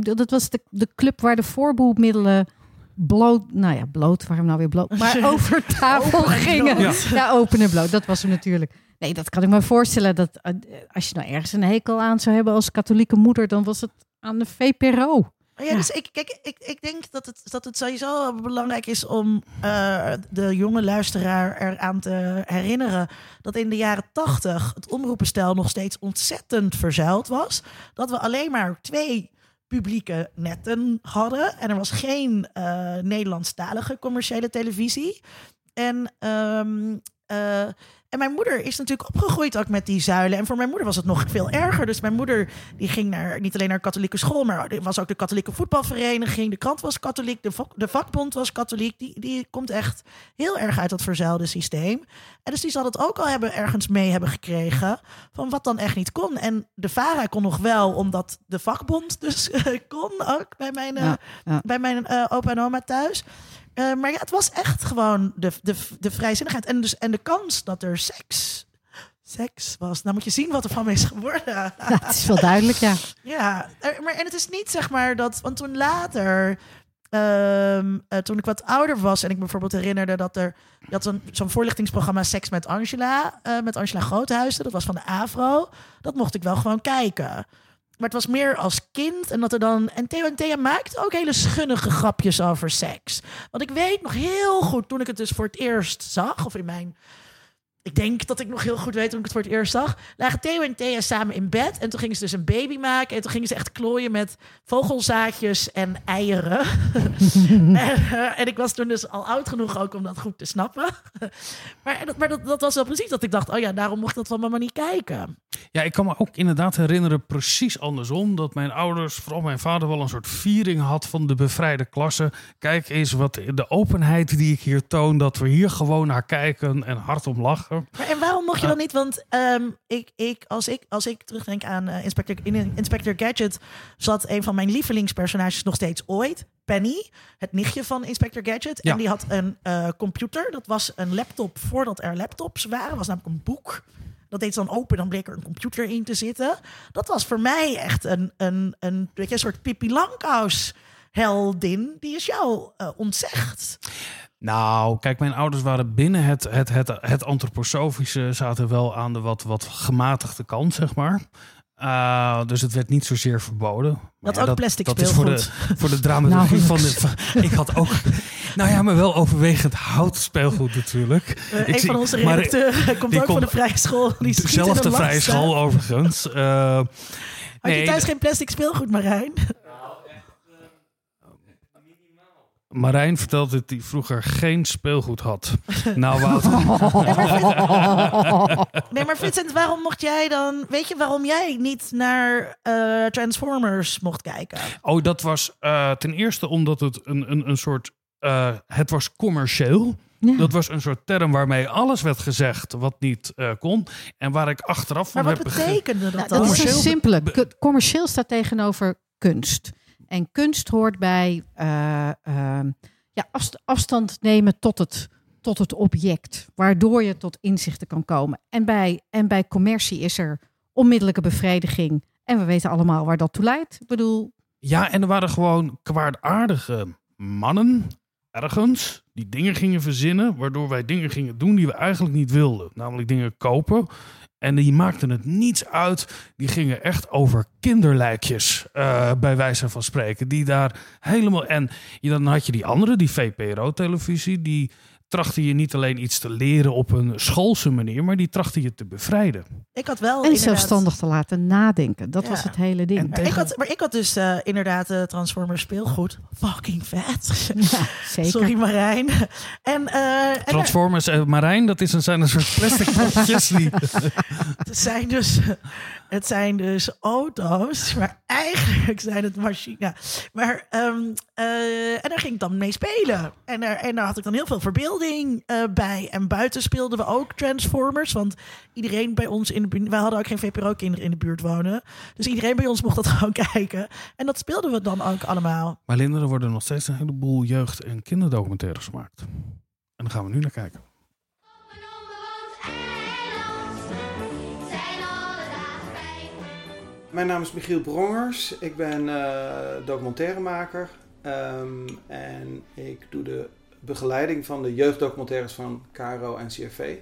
Dat was de, de club waar de voorbehoedmiddelen bloot, nou ja, bloot, waarom nou weer bloot, maar over tafel gingen. Ja. open en bloot, dat was hem natuurlijk. Nee, dat kan ik me voorstellen. Dat eh, als je nou ergens een hekel aan zou hebben als katholieke moeder, dan was het aan de VPRO. Ja, dus ik, kijk, ik, ik denk dat het, dat het sowieso belangrijk is om eh, de jonge luisteraar eraan te herinneren dat in de jaren tachtig het omroepenstijl nog steeds ontzettend verzuild was. Dat we alleen maar twee publieke netten hadden en er was geen eh Nederlandstalige commerciële televisie. En ehm, eh, en mijn moeder is natuurlijk opgegroeid ook met die zuilen. En voor mijn moeder was het nog veel erger. Dus mijn moeder die ging naar, niet alleen naar katholieke school, maar er was ook de katholieke voetbalvereniging. De krant was katholiek, de, vak- de vakbond was katholiek. Die, die komt echt heel erg uit dat verzuilde systeem. En dus die zal het ook al hebben, ergens mee hebben gekregen van wat dan echt niet kon. En de VARA kon nog wel, omdat de vakbond dus eh, kon ook bij mijn, eh, Ja, ja. bij mijn eh, opa en oma thuis. Eh, maar ja, het was echt gewoon de, de, de vrijzinnigheid. En, dus, en de kans dat er seks, seks was. Nou moet je zien wat er van me is geworden. Ja, het is wel duidelijk, ja. Ja, maar, en het is niet zeg maar dat... Want toen later, ehm, eh, toen ik wat ouder was... en ik me bijvoorbeeld herinnerde dat er... Je had zo'n zo'n voorlichtingsprogramma Seks met Angela. eh, met Angela Groothuizen. Dat was van de AVRO. Dat mocht ik wel gewoon kijken. Maar het was meer als kind. En dat er dan. En Theo en Thea maakt ook hele schunnige grapjes over seks. Want ik weet nog heel goed toen ik het dus voor het eerst zag. Of in mijn. Ik denk dat ik nog heel goed weet toen ik het voor het eerst zag. Lagen Theo en Thea samen in bed. En toen gingen ze dus een baby maken. En toen gingen ze echt klooien met vogelzaadjes en eieren. en, eh, en ik was toen dus al oud genoeg ook om dat goed te snappen. maar maar dat, dat was wel precies dat ik dacht: oh ja, daarom mocht ik dat van mama niet kijken. Ja, ik kan me ook inderdaad herinneren, precies andersom, dat mijn ouders, vooral mijn vader, wel een soort viering had van de bevrijde klasse. Kijk eens wat de openheid die ik hier toon, dat we hier gewoon naar kijken en hard om lachen. Maar en waarom mocht je dan niet? Want ehm, ik, ik, als, ik, als ik terugdenk aan eh, Inspector, in Inspector Gadget, zat een van mijn lievelingspersonages nog steeds ooit. Penny, het nichtje van Inspector Gadget. Ja. En die had een eh, computer. Dat was een laptop voordat er laptops waren. was namelijk een boek. Dat deed ze dan open, dan bleek er een computer in te zitten. Dat was voor mij echt een, een, een, weet je, een soort Pippi Langkous heldin. Die is jou eh, ontzegd. Nou, kijk, mijn ouders waren binnen het, het, het, het antroposofische, zaten wel aan de wat, wat gematigde kant, zeg maar. Uh, dus het werd niet zozeer verboden. Dat ook plastic dat is voor de, voor de dramaturgie Nou, van de. Van, ik had ook. Nou ja, maar wel overwegend hout speelgoed natuurlijk. Uh, een zie- van onze redacteuren komt ook van de vrije school. Die schiet in Dezelfde de vrije school overigens. Uh, Had je nee, thuis geen plastic speelgoed, Marijn? Marijn vertelt dat hij vroeger geen speelgoed had. nou, Wouter. Nee, maar Vincent, waarom mocht jij dan... Weet je waarom jij niet naar eh, Transformers mocht kijken? Oh, dat was eh, ten eerste omdat het een, een, een soort. eh, het was commercieel. Ja. Dat was een soort term waarmee alles werd gezegd wat niet eh, kon. En waar ik achteraf van Maar wat heb betekende dat Nou, dat is een simpele. Commercieel staat tegenover kunst. En kunst hoort bij eh, ehm, ja, afst- afstand nemen tot het, tot het object. Waardoor je tot inzichten kan komen. En bij, en bij commercie is er onmiddellijke bevrediging. En we weten allemaal waar dat toe leidt. Ik bedoel, Ja, en er waren gewoon kwaadaardige mannen ergens die dingen gingen verzinnen, waardoor wij dingen gingen doen die we eigenlijk niet wilden. Namelijk dingen kopen. En die maakten het niets uit. Die gingen echt over kinderlijkjes, eh, bij wijze van spreken. Die daar helemaal. En dan had je die andere, die VPRO-televisie, die trachtte je niet alleen iets te leren op een schoolse manier, maar die trachtte je te bevrijden. Ik had wel en inderdaad- zelfstandig te laten nadenken. Dat Ja. was het hele ding. Maar ik, had, maar ik had dus eh, inderdaad eh, Transformers speelgoed. Fucking vet. Ja, zeker. Sorry Marijn. En, eh, er- Transformers en Marijn, dat is een, zijn een soort plastic potjes die. het, zijn dus, het zijn dus auto's, maar eigenlijk zijn het machines. Maar, ehm, eh, en daar ging ik dan mee spelen. En daar, en daar had ik dan heel veel verbeelding eh, bij. En buiten speelden we ook Transformers. Want iedereen bij ons in de buurt... Wij hadden ook geen VPRO-kinderen in de buurt wonen. Dus iedereen bij ons mocht dat gewoon kijken. En dat speelden we dan ook allemaal. Maar Linda, er worden nog steeds een heleboel jeugd- en kinderdocumentaires gemaakt. En daar gaan we nu naar kijken. Mijn naam is Michiel Brongers. Ik ben eh, documentairemaker. Ehm, en ik doe de begeleiding van de jeugddocumentaires van KRO en CRV.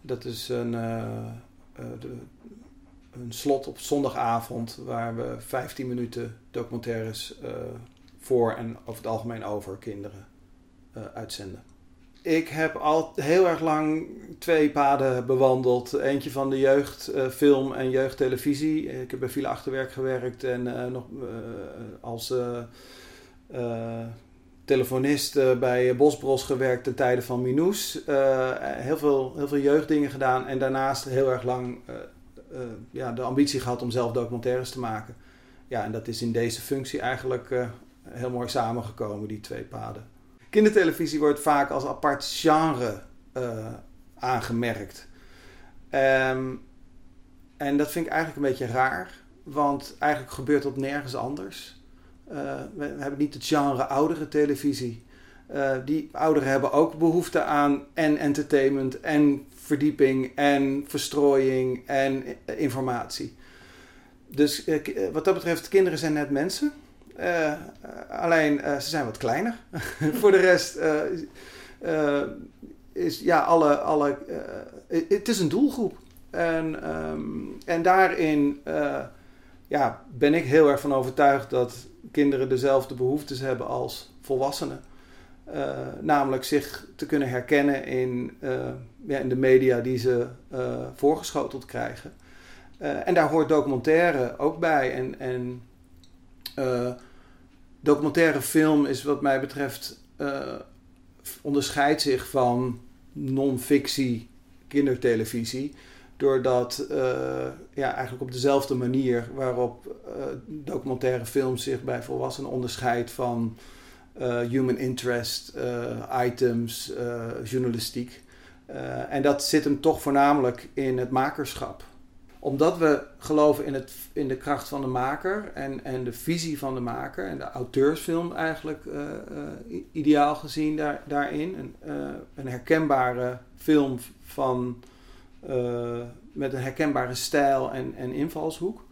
Dat is een, eh, eh, de, een slot op zondagavond waar we 15 minuten documentaires voor en over het algemeen over kinderen uitzenden. Ik heb al heel erg lang twee paden bewandeld. Eentje van de jeugd, eh, en jeugdtelevisie. Ik heb bij Villa Achterwerk gewerkt en eh, nog eh, als telefonist bij Bosbros gewerkt ten tijde van Minous. Heel, veel, heel veel jeugddingen gedaan en daarnaast heel erg lang ja, de ambitie gehad om zelf documentaires te maken. Ja, en dat is in deze functie eigenlijk heel mooi samengekomen, die twee paden. Kindertelevisie wordt vaak als apart genre eh, aangemerkt. Ehm, en dat vind ik eigenlijk een beetje raar, want eigenlijk gebeurt dat nergens anders. Eh, we, hebben niet het genre oudere televisie. Eh, die ouderen hebben ook behoefte aan en entertainment en verdieping en verstrooiing en informatie. Dus wat dat betreft, kinderen zijn net mensen. Eh, eh, alleen eh, ze zijn wat kleiner. Voor de rest is ja, alle. alle het is een doelgroep. En, ehm, en daarin ja, ben ik heel erg van overtuigd dat kinderen dezelfde behoeftes hebben als volwassenen. Namelijk zich te kunnen herkennen in, ja, in de media die ze voorgeschoteld krijgen. En daar hoort documentaire ook bij. En, en eh, documentaire film is wat mij betreft eh, onderscheidt zich van non-fictie kindertelevisie Doordat uh, ja, eigenlijk op dezelfde manier waarop documentaire films zich bij volwassenen onderscheidt van human interest items, journalistiek. en dat zit hem toch voornamelijk in het makerschap omdat we geloven in, het, in de kracht van de maker en, en de visie van de maker en de auteursfilm eigenlijk uh, uh, ideaal gezien daar, daarin. Een, uh, een herkenbare film van, met een herkenbare stijl en, en invalshoek.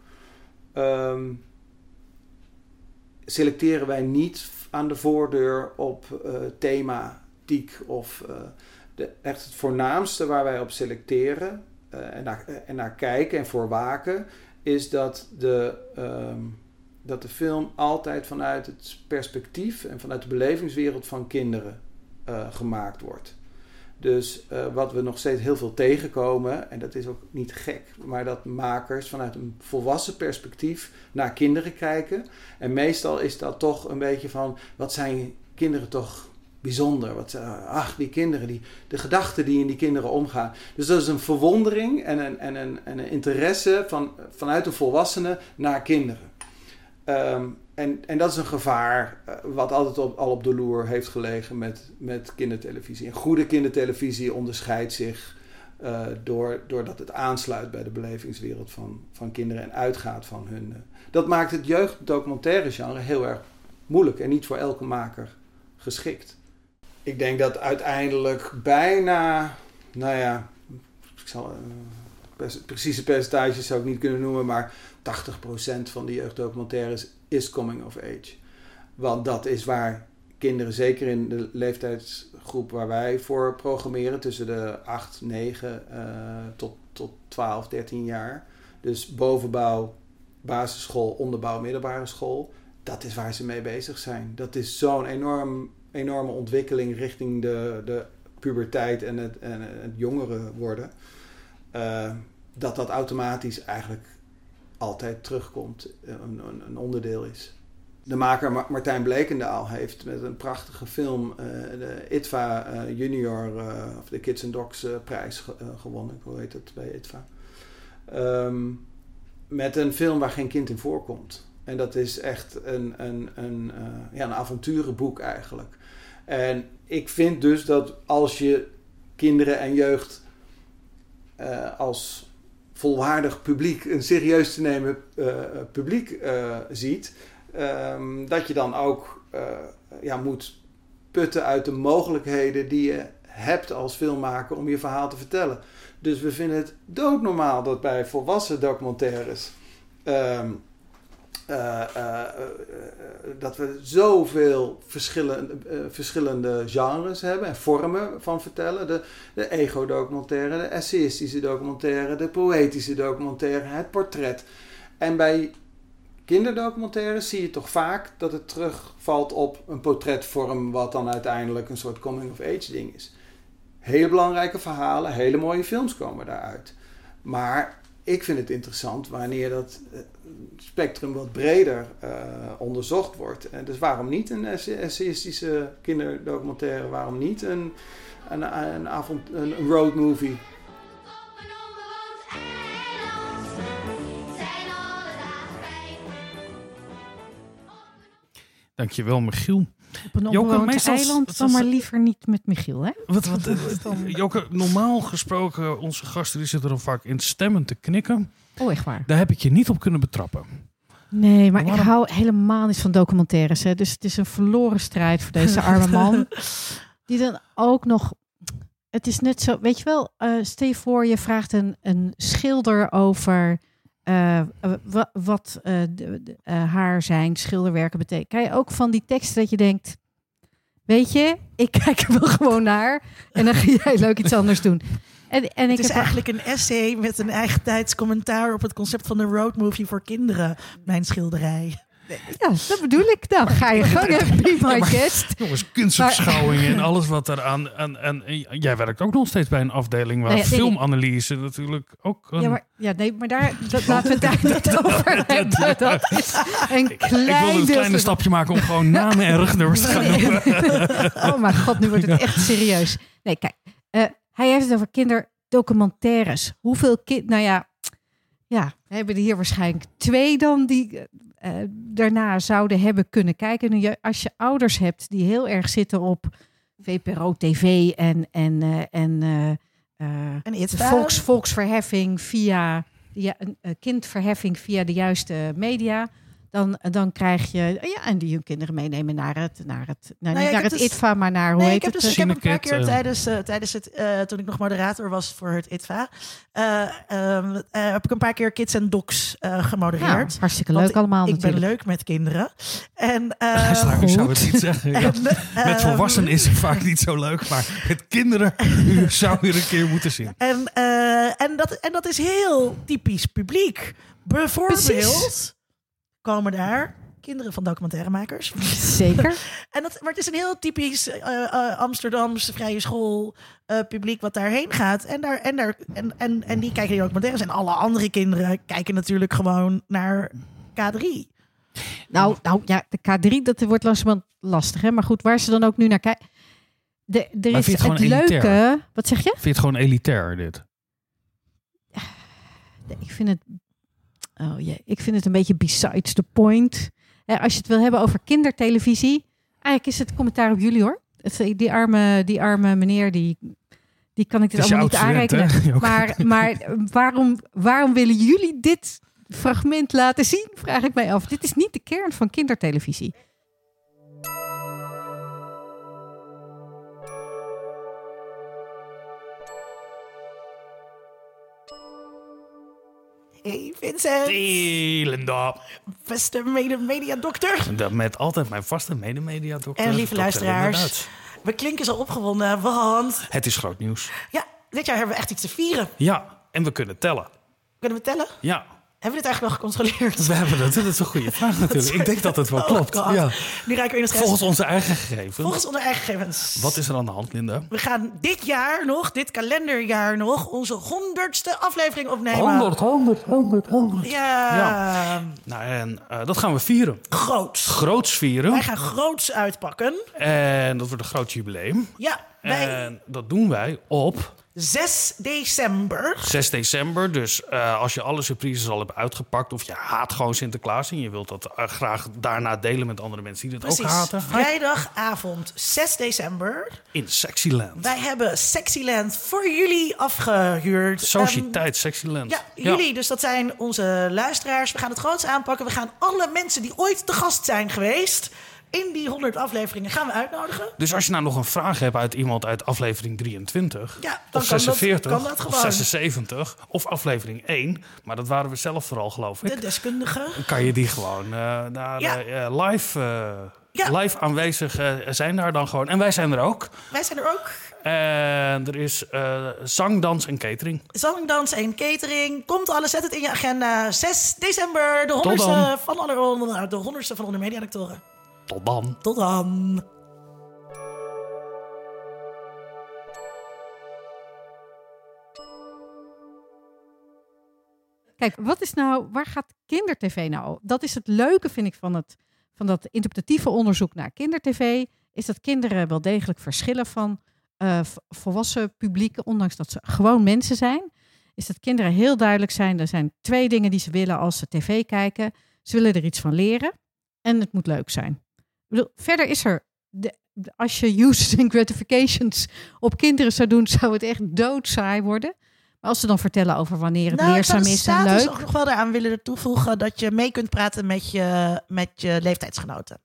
Um, selecteren wij niet aan de voordeur op thematiek of de, echt het voornaamste waar wij op selecteren en, naar, en naar kijken en voor waken, is dat de, um, dat de film altijd vanuit het perspectief en vanuit de belevingswereld van kinderen uh, gemaakt wordt. Dus uh, wat we nog steeds heel veel tegenkomen, en dat is ook niet gek, maar dat makers vanuit een volwassen perspectief naar kinderen kijken. En meestal is dat toch een beetje van, wat zijn kinderen toch bijzonder. Wat, uh, ach, die kinderen, die, de gedachten die in die kinderen omgaan. Dus dat is een verwondering en een, en en een interesse van, vanuit een volwassene naar kinderen. Um, en, en dat is een gevaar uh, wat altijd op, al op de loer heeft gelegen met, met kindertelevisie. En goede kindertelevisie onderscheidt zich uh, door, doordat het aansluit bij de belevingswereld van, van kinderen en uitgaat van hun. dat maakt het jeugddocumentaire genre heel erg moeilijk en niet voor elke maker geschikt ik denk dat uiteindelijk bijna, nou ja, ik zal, uh, precieze percentages zou ik niet kunnen noemen, maar 80% van de jeugddocumentaires is coming of age. Want dat is waar kinderen, zeker in de leeftijdsgroep waar wij voor programmeren, tussen de 8, 9 uh, tot, tot 12, 13 jaar. Dus bovenbouw, basisschool, onderbouw, middelbare school. Dat is waar ze mee bezig zijn. Dat is zo'n enorm enorme ontwikkeling richting de, de puberteit en het, en het jongere worden. Uh, dat dat automatisch eigenlijk altijd terugkomt, een, een, een, onderdeel is. De maker Martijn Blekendaal heeft met een prachtige film uh, de ITVA Junior, of de Kids and Dogs prijs gewonnen. Hoe heet het bij ITVA? Um, met een film waar geen kind in voorkomt. En dat is echt een, een, een, ja, een avonturenboek eigenlijk. En ik vind dus dat als je kinderen en jeugd uh, als volwaardig publiek, een serieus te nemen uh, publiek uh, ziet, um, dat je dan ook ja, moet putten uit de mogelijkheden die je hebt als filmmaker om je verhaal te vertellen. Dus we vinden het doodnormaal dat bij volwassen documentaires. Um, uh, uh, dat we zoveel verschillende, verschillende genres hebben en vormen van vertellen. De, de ego-documentaire, de essayistische documentaire, de poëtische documentaire, het portret. En bij kinderdocumentaires zie je toch vaak dat het terugvalt op een portretvorm, wat dan uiteindelijk een soort coming-of-age ding is. Hele belangrijke verhalen, hele mooie films komen daaruit. Maar ik vind het interessant wanneer dat eh, spectrum wat breder uh, onderzocht wordt. En dus waarom niet een essayistische kinderdocumentaire? Waarom niet een, een, een, avond, een road movie? Dankjewel, Michiel. Op een onbewoond eiland, dan maar liever niet met Michiel, hè? Wat, wat, Joke, normaal gesproken, onze gasten die zitten dan vaak in stemmen te knikken. Oh, echt waar? Daar heb ik je niet op kunnen betrappen. Nee, maar ik hou helemaal niet van documentaires. Hè. Dus het is een verloren strijd voor deze arme man. die dan ook nog... Het is net zo, weet je wel, uh, stel je voor je vraagt een, een schilder over... Uh, wat uh, de, haar zijn schilderwerken betekent. Kan je ook van die teksten dat je denkt... Weet je, ik kijk er wel gewoon naar. En dan ga jij leuk iets anders doen. En, en het is eigenlijk een essay met een eigen tijds commentaar op het concept van de road movie voor kinderen. Mijn schilderij. Ja, dat bedoel ik. Dan ga je gang, be my ja, guest. Jongens, kunstopschouwingen en alles wat eraan... En, en, en, jij werkt ook nog steeds bij een afdeling waar nou filmanalyse natuurlijk ook... Een... Ja, maar, ja, nee, maar daar, dat, laten we het daar niet over hebben. Dat is een klein ik, wilde een kleine stapje maken om gewoon namen en rugnummers te gaan noemen. oh mijn god, nu wordt het echt serieus. Nee, kijk. Uh, hij heeft het over kinder documentaires. Hoeveel kind, nou ja, ja, we hebben er hier waarschijnlijk twee dan die eh, eh, daarna zouden hebben kunnen kijken. Als je ouders hebt die heel erg zitten op VPRO TV en, en, eh, en eh, En volks, volksverheffing via ja, kindverheffing via de juiste media. Dan, dan krijg je, ja, en die hun kinderen meenemen naar het, naar het, nou, ja, niet ik naar het dus- ITVA, maar naar hoe Nee, heet ik heb, het? dus, ik heb een paar keer eh. tijdens, eh, tijdens het, eh, toen ik nog moderator was voor het ITVA, eh, ehm, eh, heb ik een paar keer Kids en Docs eh, Ja, gemodereerd. hartstikke Want leuk allemaal ik ben leuk met kinderen. En, eh, Luisteraar, u zou het niet zeggen. ja. en, Met volwassenen is het vaak niet zo leuk, maar met kinderen u zou je er een keer moeten zien. En, eh, en, dat, en dat is heel typisch publiek. Bijvoorbeeld Precies. Komen daar kinderen van documentairemakers. Zeker. En dat, maar het is een heel typisch eh, eh, Amsterdamse vrije school eh, publiek wat daarheen gaat. En, daar, en, daar, en, en, en die kijken die documentaires. En alle andere kinderen kijken natuurlijk gewoon naar K3. Nou, nou ja, de K3, dat wordt langzamerhand lastig. Hè? Maar goed, waar ze dan ook nu naar kijken. De, er Maar is vind je het leuke. elitair? Wat zeg je? Vind je het gewoon elitair, dit? Ik vind het. Oh jee, ik vind het een beetje besides the point. Eh, als je het wil hebben over kindertelevisie. Eigenlijk is het commentaar op jullie hoor. Het, die, arme, die arme meneer, die, die kan ik dit allemaal niet aanrekenen. hè? Maar, maar waarom, waarom willen jullie dit fragment laten zien? Vraag ik mij af. Dit is niet de kern van kindertelevisie. Hey Vincent, Elenda. beste mede-media-dokter. Dat Met altijd mijn vaste medemediadokter. En lieve luisteraars. We klinken zo opgewonden, want Het is groot nieuws. ja, dit jaar hebben we echt iets te vieren. Ja, en we kunnen tellen. Kunnen we tellen? Ja, Hebben we dit eigenlijk nog gecontroleerd? we hebben dat. Dat is een goede vraag natuurlijk. Ik denk dat het wel Oh klopt. Ja. Nu raken we in de stress. Volgens onze eigen gegevens. Volgens onze eigen gegevens. Wat is er aan de hand, Linda? We gaan dit jaar nog, dit kalenderjaar nog, onze honderdste aflevering opnemen. 100, 100, 100. Ja, Ja. Nou, en eh, dat gaan we vieren. groots. Groots vieren. Wij gaan groots uitpakken. En dat wordt een groot jubileum. Ja, wij En dat doen wij op 6 december. 6 december. Dus eh, als je alle surprises al hebt uitgepakt... of je haat gewoon Sinterklaas... en je wilt dat eh, graag daarna delen met andere mensen die dat ook haten... vrijdagavond 6 december. in Sexyland. Wij hebben Sexyland voor jullie afgehuurd. Sociëteit Sexyland. Ja, jullie, dus dat zijn onze luisteraars. We gaan het groots aanpakken. We gaan alle mensen die ooit te gast zijn geweest... in die 100 afleveringen gaan we uitnodigen. Dus als je nou nog een vraag hebt uit iemand uit aflevering 23... Ja, dan of kan dat- 46, kan dat of gewoon. 76, of aflevering 1... maar dat waren we zelf vooral, geloof ik... De deskundige. dan kan je die gewoon eh, naar Ja. eh, eh, live, Ja. live aanwezig zijn daar dan gewoon. En wij zijn er ook. Wij zijn er ook. En er is eh, zang, dans en catering. Zangdans en catering. Komt alles, zet het in je agenda. 6 december, de honderdste van alle de honderdste van alle mediadoctoren. Tot dan. Tot dan. Kijk, wat is nou, waar gaat kindertv nou? Dat is het leuke, vind ik, van, het, van dat interpretatieve onderzoek naar kindertv. Is dat kinderen wel degelijk verschillen van eh, volwassen publieken, ondanks dat ze gewoon mensen zijn. Is dat kinderen heel duidelijk zijn. Er zijn twee dingen die ze willen als ze tv kijken. Ze willen er iets van leren en het moet leuk zijn. Ik bedoel, verder is er, de, als je uses and gratifications op kinderen zou doen, zou het echt doodsaai worden. Maar als ze dan vertellen over wanneer het Nou, ik leerzaam zou is en leuk. ook nog wel daaraan willen toevoegen dat je mee kunt praten met je, met je leeftijdsgenoten.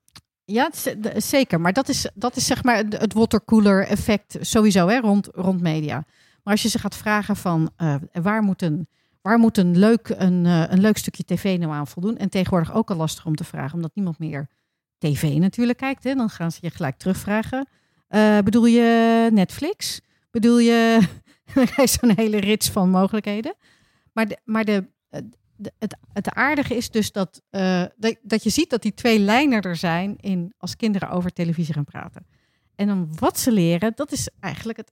Ja, d- zeker. Maar dat is, dat is zeg maar het- het watercooler effect sowieso hè, rond, rond media. Maar als je ze gaat vragen van eh, waar moet, een, waar moet een, leuk, een, eh, een leuk stukje tv nou aan voldoen? En tegenwoordig ook al lastig om te vragen, omdat niemand meer tv natuurlijk kijkt. Hè? Dan gaan ze je gelijk terugvragen. Eh, bedoel je Netflix? Bedoel je... Dan je zo'n hele rits van mogelijkheden. Maar, de, maar de, het, het aardige is dus dat, eh, dat, dat je ziet dat die twee lijnen er zijn in als kinderen over televisie gaan praten. En dan wat ze leren, dat is eigenlijk het,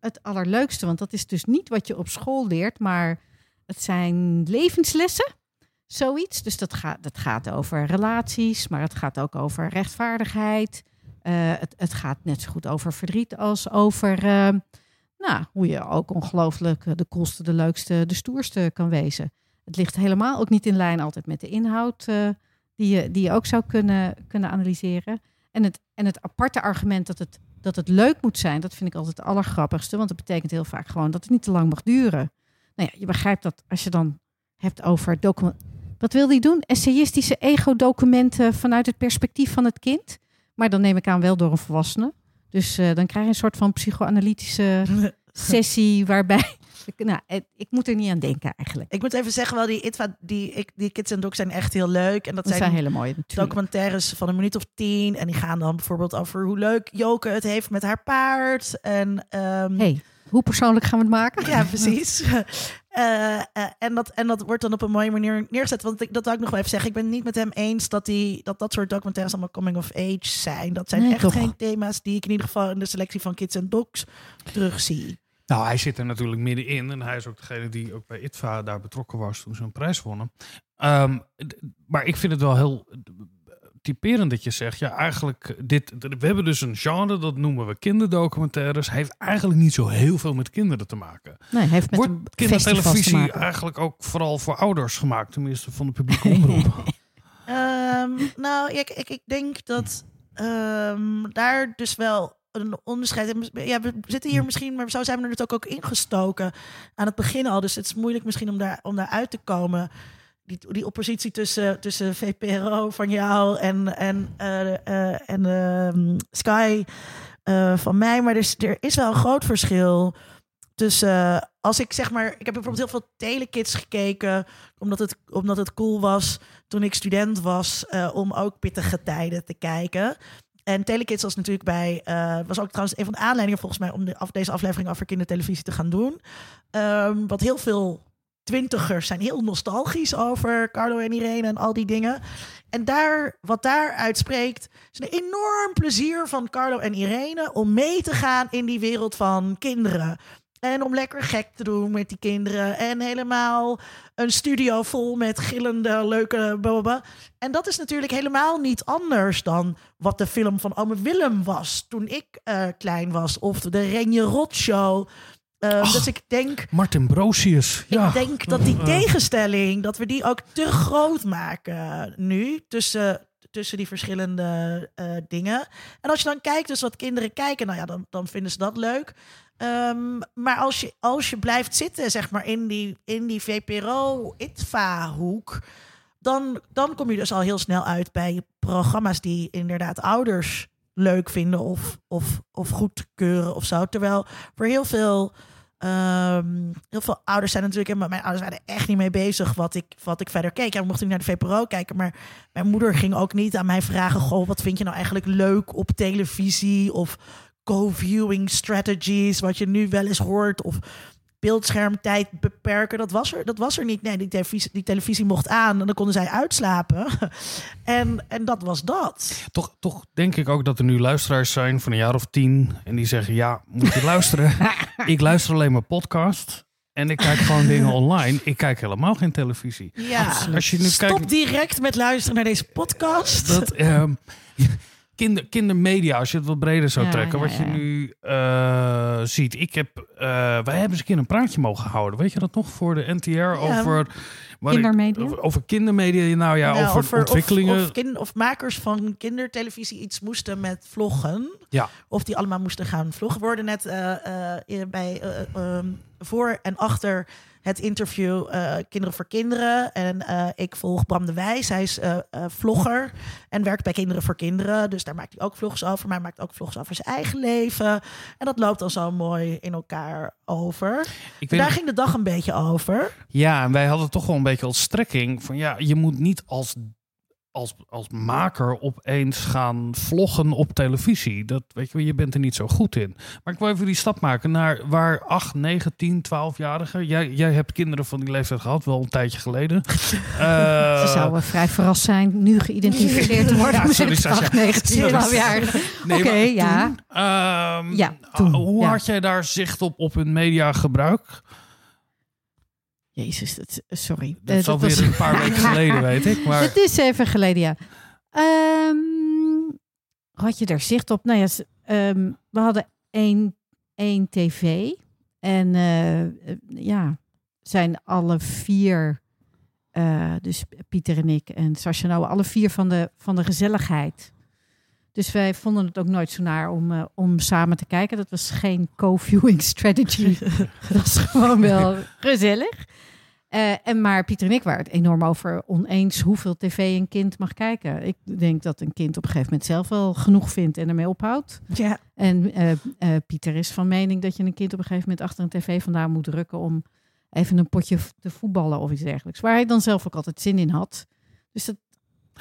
het allerleukste. Want dat is dus niet wat je op school leert, maar het zijn levenslessen. Zoiets. Dus dat gaat, dat gaat over relaties, maar het gaat ook over rechtvaardigheid. Eh, het, het gaat net zo goed over verdriet als over, eh, Nou, hoe je ook ongelooflijk eh, de coolste, de leukste, de stoerste kan wezen. Het ligt helemaal ook niet in lijn altijd met de inhoud die, je, die je ook zou kunnen, kunnen analyseren. En het, en het aparte argument dat het, dat het leuk moet zijn, dat vind ik altijd het allergrappigste. Want dat betekent heel vaak gewoon dat het niet te lang mag duren. Nou ja, je begrijpt dat als je dan hebt over. Wat wil die doen? Essayistische ego-documenten vanuit het perspectief van het kind. Maar dan neem ik aan wel door een volwassene. Dus eh, dan krijg je een soort van psychoanalytische sessie waarbij. Nou, het- ik moet er niet aan denken eigenlijk. Ik moet even zeggen, wel, die, ITVA, die, ik, die Kids en Docs zijn echt heel leuk. En dat, Dat zijn, zijn hele mooie natuurlijk. documentaires van een minuut of tien. En die gaan dan bijvoorbeeld over hoe leuk Joke het heeft met haar paard. En, ehm, hey, hoe persoonlijk gaan we het maken? Ja, precies. Eh, eh, en, dat, en dat wordt dan op een mooie manier neergezet. Want ik, dat wil ik nog wel even zeggen. Ik ben het niet met hem eens dat, die, dat dat soort documentaires allemaal coming of age zijn. Dat zijn Nee, echt toch? geen thema's die ik in ieder geval in de selectie van Kids and Docs terugzie. Nou, hij zit er natuurlijk middenin. En hij is ook degene die ook bij ITVA daar betrokken was toen ze een prijs wonnen. Ehm, maar ik vind het wel heel typerend dat je zegt... ja, eigenlijk, dit, we hebben dus een genre, dat noemen we kinderdocumentaires. Hij heeft eigenlijk niet zo heel veel met kinderen te maken. Nee, heeft met Wordt een te kindertelevisie maken. eigenlijk ook vooral voor ouders gemaakt? Tenminste, van de publieke omroep. Ehm, nou, ik, ik, ik denk dat ehm, daar dus wel een onderscheid. Ja, we zitten hier misschien, maar zo zijn we er natuurlijk ook ingestoken aan het begin al. Dus het is moeilijk misschien om daar, om daar uit te komen. Die, die oppositie tussen, tussen VPRO van jou en, en, eh, eh, en ehm, Sky eh, van mij. Maar er is, er is wel een groot verschil tussen... als ik zeg maar... Ik heb bijvoorbeeld heel veel telekids gekeken... omdat het, omdat het cool was toen ik student was... om ook pittige tijden te kijken... En Telekids was natuurlijk bij, eh, was ook trouwens een van de aanleidingen volgens mij om af, deze aflevering over kindertelevisie te gaan doen. Ehm, wat heel veel twintigers zijn heel nostalgisch over Carlo en Irene en al die dingen. En daar, wat daar uitspreekt, is een enorm plezier van Carlo en Irene om mee te gaan in die wereld van kinderen. En om lekker gek te doen met die kinderen. En helemaal een studio vol met gillende, leuke blablabla. En dat is natuurlijk helemaal niet anders dan wat de film van Ome Willem was toen ik eh, klein was. Of de Renje Rot Show. Eh, Ach. dus ik denk, Martin Brosius. Ja. ik denk dat die tegenstelling, dat we die ook te groot maken nu. Tussen, tussen die verschillende eh, dingen. En als je dan kijkt, dus wat kinderen kijken, nou ja, dan, dan vinden ze dat leuk. Ehm, maar als je, als je blijft zitten, zeg maar, in die, in die VPRO-ITVA-hoek, dan, dan kom je dus al heel snel uit bij programma's die inderdaad ouders leuk vinden of, of, of goedkeuren of zo. Terwijl voor heel veel, ehm, heel veel ouders zijn natuurlijk, maar mijn ouders waren er echt niet mee bezig wat ik, wat ik verder keek. We mochten niet naar de VPRO kijken, maar mijn moeder ging ook niet aan mij vragen, goh, wat vind je nou eigenlijk leuk op televisie of co-viewing strategies, wat je nu wel eens hoort of beeldschermtijd beperken. Dat was er, dat was er niet. Nee, die televisie, die televisie mocht aan en dan konden zij uitslapen. en, en dat was dat. Toch, toch denk ik ook dat er nu luisteraars zijn van een jaar of tien. En die zeggen, ja, moet je luisteren. ik luister alleen maar podcast. En ik kijk gewoon dingen online. Ik kijk helemaal geen televisie. Ja. Als je nu Stop kijkt... direct met luisteren naar deze podcast. Dat, ehm, kinder, kindermedia, als je het wat breder zou Ja, trekken. ja, wat je nu eh, ziet. Ik heb, eh, wij hebben eens een keer een praatje mogen houden. Weet je dat nog? Voor de NTR over... waar ik- Kindermedia? over, kindermedia. Nou ja, Ja, over, ontwikkelingen. Of, of, makers van kindertelevisie iets moesten met vloggen. Ja. Of die allemaal moesten gaan vloggen. We worden net eh, bij, eh, ehm, voor en achter het interview eh, Kinderen voor Kinderen. En eh, ik volg Bram de Wijs. Hij is eh, vlogger en werkt bij Kinderen voor Kinderen. Dus daar maakt hij ook vlogs over. Maar hij maakt ook vlogs over zijn eigen leven. En dat loopt dan zo mooi in elkaar over. ik Daar ging de dag een beetje over. Ja, en wij hadden toch wel een beetje als strekking van ja, je moet niet als, als, als maker opeens gaan vloggen op televisie. Dat weet je wel, je bent er niet zo goed in. Maar ik wil even die stap maken naar waar 8, 9, 10, 12-jarigen. Jij, jij hebt kinderen van die leeftijd gehad, wel een tijdje geleden. Eh, Ze zouden vrij verrast zijn nu geïdentificeerd te worden Ja, sorry, Sascha. 8, 19, Sorry. 12 jaar. nee, Oké, maar ja. toen, ehm, Ja, toen, Hoe ja. had jij daar zicht op op hun mediagebruik? Jezus, dat, sorry. Dat is Eh, alweer was- een paar weken geleden, weet ik. Maar Het is even geleden, ja. Ehm, had je daar zicht op? Nou ja, ehm, we hadden één, één tv. En eh, eh, ja, zijn alle vier, dus Pieter en ik en Sascha nou, alle vier van de, van de gezelligheid. Dus wij vonden het ook nooit zo naar om, eh, om samen te kijken. Dat was geen co-viewing strategy. dat is gewoon wel gezellig. Eh, en maar Pieter en ik waren het enorm over oneens hoeveel tv een kind mag kijken. Ik denk dat een kind op een gegeven moment zelf wel genoeg vindt en ermee ophoudt. Ja, En eh, Pieter is van mening dat je een kind op een gegeven moment achter een tv vandaan moet drukken om even een potje te voetballen of iets dergelijks. Waar hij dan zelf ook altijd zin in had. Dus dat,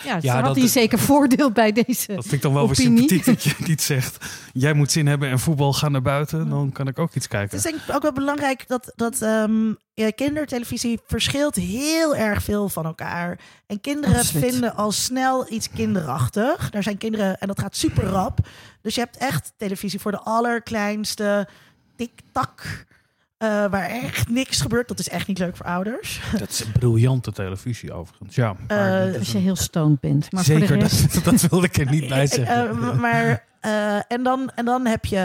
ja, dus Ja, had dat- hij zeker voordeel bij deze. Dat vind ik dan wel weer sympathiek dat je niet zegt... jij moet zin hebben en voetbal gaan naar buiten. Dan kan ik ook iets Het kijken. is denk ik ook wel belangrijk dat, dat ehm, ja, kindertelevisie verschilt heel erg veel van elkaar. En kinderen Absoluut. vinden al snel iets kinderachtig. Daar zijn kinderen, en dat gaat super rap. Dus je hebt echt televisie voor de allerkleinste tik-tak. Eh, waar echt niks gebeurt. Dat is echt niet leuk voor ouders. Dat is een briljante televisie overigens. Ja, maar Eh, is Als je een- heel stoned bent. Maar Zeker, voor de rest, dat, dat wilde ik er niet bij zeggen. eh, maar, eh, en, dan, en dan heb je,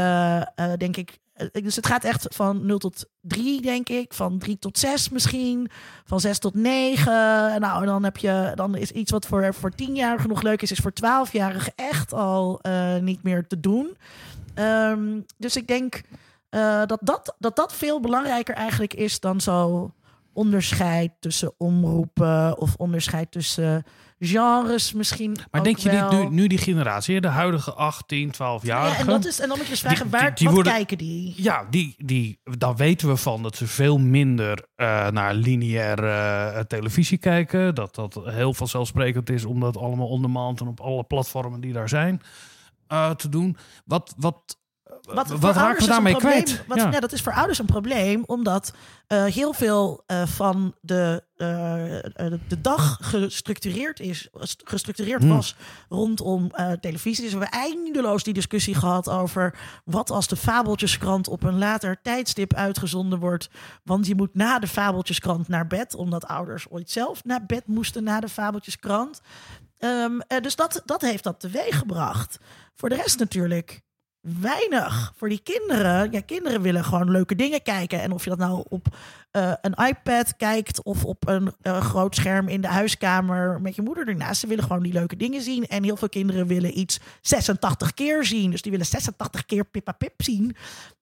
eh, denk ik, dus het gaat echt van 0 tot 3, denk ik. Van 3 tot 6 misschien. Van 6 tot 9. Nou, en dan heb je, dan is iets wat voor, voor 10-jarigen nog leuk is, is voor 12-jarigen echt al eh, niet meer te doen. Ehm, dus ik denk eh, dat, dat, dat dat veel belangrijker eigenlijk is dan zo onderscheid tussen omroepen of onderscheid tussen genres misschien. Maar denk je wel. niet nu, nu die generatie, de huidige 8, 10, 12 Ja, jaar. en, dat is, en dan moet je dus vragen, Die- waar, die- die wat worden- kijken die? Ja, die, die, dan weten we van dat ze veel minder eh, naar lineaire eh, televisie kijken. Dat dat heel vanzelfsprekend is om dat allemaal on demand en op alle platformen die daar zijn te doen. Wat, wat, wat, wat raken we daarmee kwijt? Wat, ja. dat is voor ouders een probleem, omdat eh, heel veel eh, van de, eh, de dag gestructureerd is, gestructureerd Hmm. was rondom televisie. Dus we hebben eindeloos die discussie gehad over wat als de Fabeltjeskrant op een later tijdstip uitgezonden wordt. Want je moet na de Fabeltjeskrant naar bed, omdat ouders ooit zelf naar bed moesten na de Fabeltjeskrant. Eh, dus dat, dat heeft dat teweeggebracht. Voor de rest natuurlijk weinig. Voor die kinderen, ja, kinderen willen gewoon leuke dingen kijken. En of je dat nou op eh, een iPad kijkt of op een eh, groot scherm in de huiskamer met je moeder ernaast. Ze willen gewoon die leuke dingen zien. En heel veel kinderen willen iets 86 keer zien. Dus die willen 86 keer Pippa Pip zien.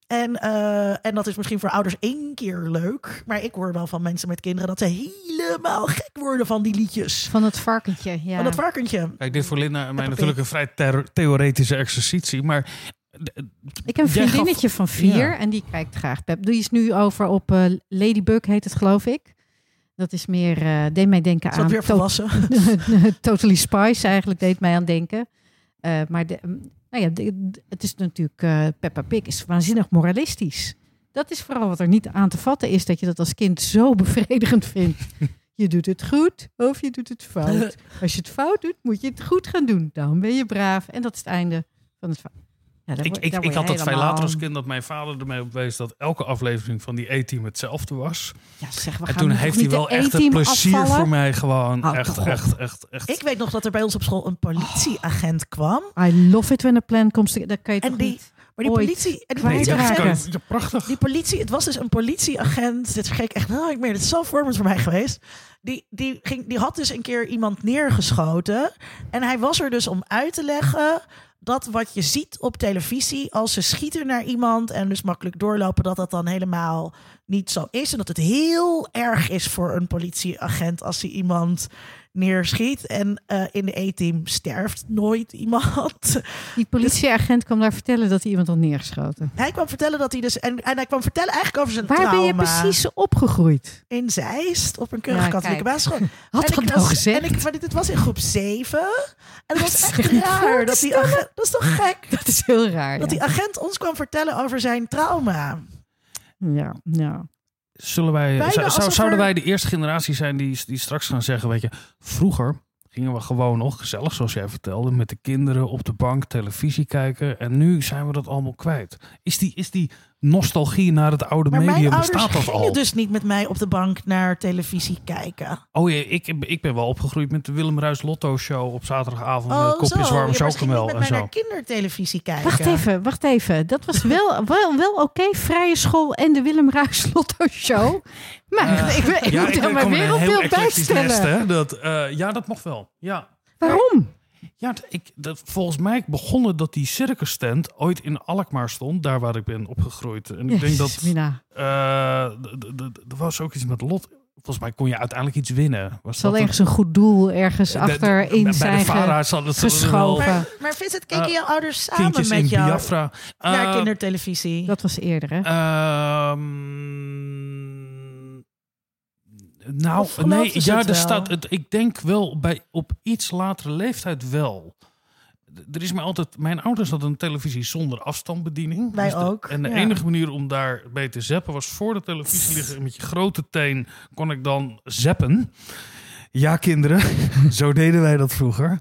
En, eh, en dat is misschien voor ouders één keer leuk. Maar ik hoor wel van mensen met kinderen dat ze helemaal gek worden van die liedjes. van het varkentje. Ja. Van dat varkentje. Kijk, dit voor Linda en mij natuurlijk een vrij theoretische exercitie. Maar Ik heb een vriendinnetje van vier Ja. en die kijkt graag Pep. Die is nu over op eh, Ladybug, heet het geloof ik. Dat is meer, eh deed mij denken aan weer To- volwassen? Totally Spice eigenlijk, deed mij aan denken. Eh, maar de, nou ja, de- het is natuurlijk, eh Peppa Pig is waanzinnig moralistisch. Dat is vooral wat er niet aan te vatten is, dat je dat als kind zo bevredigend vindt. Je doet het goed of je doet het fout. Als je het fout doet, moet je het goed gaan doen. Dan ben je braaf. En dat is het einde van het verhaal. Ja, daar ik, ik, had dat veel later als kind dat mijn vader ermee op wees dat elke aflevering van die E-team hetzelfde was. Ja, zeg, we En gaan toen heeft hij wel echt het plezier afvallen? voor mij gewoon. Houd echt, echt, echt, echt. Ik weet nog dat er bij ons op school een politieagent kwam. I love it when a plan comes together. Dat kan je En toch die- niet... Maar die Ooit politie, en die politieagent. Ja, prachtig. die politie, het was dus een politieagent. Dit vergeet ik echt, nou, ik meen, het is zo vormend voor mij geweest. Die, die, ging, die had dus een keer iemand neergeschoten. En hij was er dus om uit te leggen dat wat je ziet op televisie als ze schieten naar iemand en dus makkelijk doorlopen, dat dat dan helemaal niet zo is. En dat het heel erg is voor een politieagent als hij iemand neerschiet. En eh, in de E-team sterft nooit iemand. Die politieagent kwam daar vertellen dat hij iemand had neergeschoten. Hij kwam vertellen dat hij dus. En, en hij kwam vertellen eigenlijk over zijn Waar trauma. ben je precies opgegroeid? In Zeist, op een keurige Ja, katholieke basisschool. Had En dat ik nou gezegd? En ik, maar dit, dit was in groep 7. En het was echt niet raar dat te die agent. Dat is toch gek? Dat is heel raar. Dat ja. die agent ons kwam vertellen over zijn trauma. Ja, ja. Zullen wij, zou, zouden er- wij de eerste generatie zijn die, die straks gaan zeggen, weet je, vroeger gingen we gewoon nog gezellig, zoals jij vertelde, met de kinderen op de bank televisie kijken. En nu zijn we dat allemaal kwijt. Is die, is die nostalgie naar het oude Maar mijn medium ouders bestaat dat gingen al. dus niet met mij op de bank naar televisie kijken. Oh ja, ik, ik ben wel opgegroeid met de Willem Ruis Lotto Show op zaterdagavond. Oh, met kopjes zo. Ja, maar chocomel niet en zo. naar kindertelevisie kijken. Wacht even, wacht even. Dat was wel, wel, wel oké. Vrije school en de Willem Ruijs Lotto Show. Maar ik, ben- ik moet er mijn in een heel bijstellen. nest, hè. Dat, eh, ja, dat mocht wel. Ja. Waarom? Ja, ik, dat, volgens mij begonnen dat die circus tent ooit in Alkmaar stond, daar waar ik ben opgegroeid. En ik denk dat Mina. eh, er was ook iets met lot. Volgens mij kon je uiteindelijk iets winnen. Was zal dat ergens een goed doel ergens de- achterin bij zijn het geschoven. Maar, maar Vincent, keken Eh, jouw ouders samen in met jou Biafra. naar Eh, kindertelevisie? Dat was eerder, hè? Nou, nee, ja, er wel? staat het. Ik denk wel bij op iets latere leeftijd wel. D- Er is mij altijd. Mijn ouders hadden een televisie zonder afstandsbediening. Wij de- ook, En de ja. enige manier om daarbij te zappen was voor de televisie liggen. En met je grote teen kon ik dan zappen. Ja, kinderen, zo deden wij dat vroeger.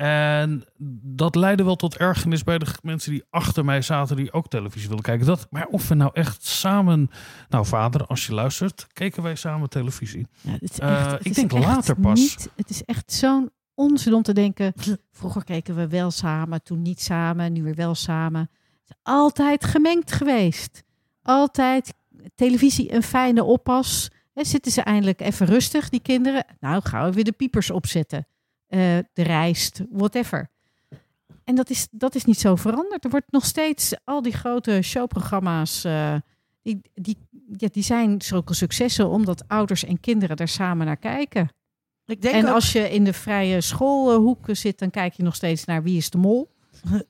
En dat leidde wel tot ergernis bij de mensen die achter mij zaten, die ook televisie wilden kijken. Dat, maar of we nou echt samen. Nou, vader, als je luistert, keken wij samen televisie. Ja, het is Eh, echt, het ik is denk echt later pas. Niet, het is echt zo'n onzin om te denken. Vroeger keken we wel samen, toen niet samen, nu weer wel samen. Het is altijd gemengd geweest. Altijd televisie een fijne oppas. Hè, zitten ze eindelijk even rustig, die kinderen? Nou, gaan we weer de piepers opzetten. Eh, de rijst, whatever. En dat is, dat is niet zo veranderd. Er wordt nog steeds al die grote showprogramma's. eh, die, die, ja, die zijn zulke successen omdat ouders en kinderen daar samen naar kijken. ik denk En ook- als je in de vrije schoolhoek zit, dan kijk je nog steeds naar Wie is de Mol.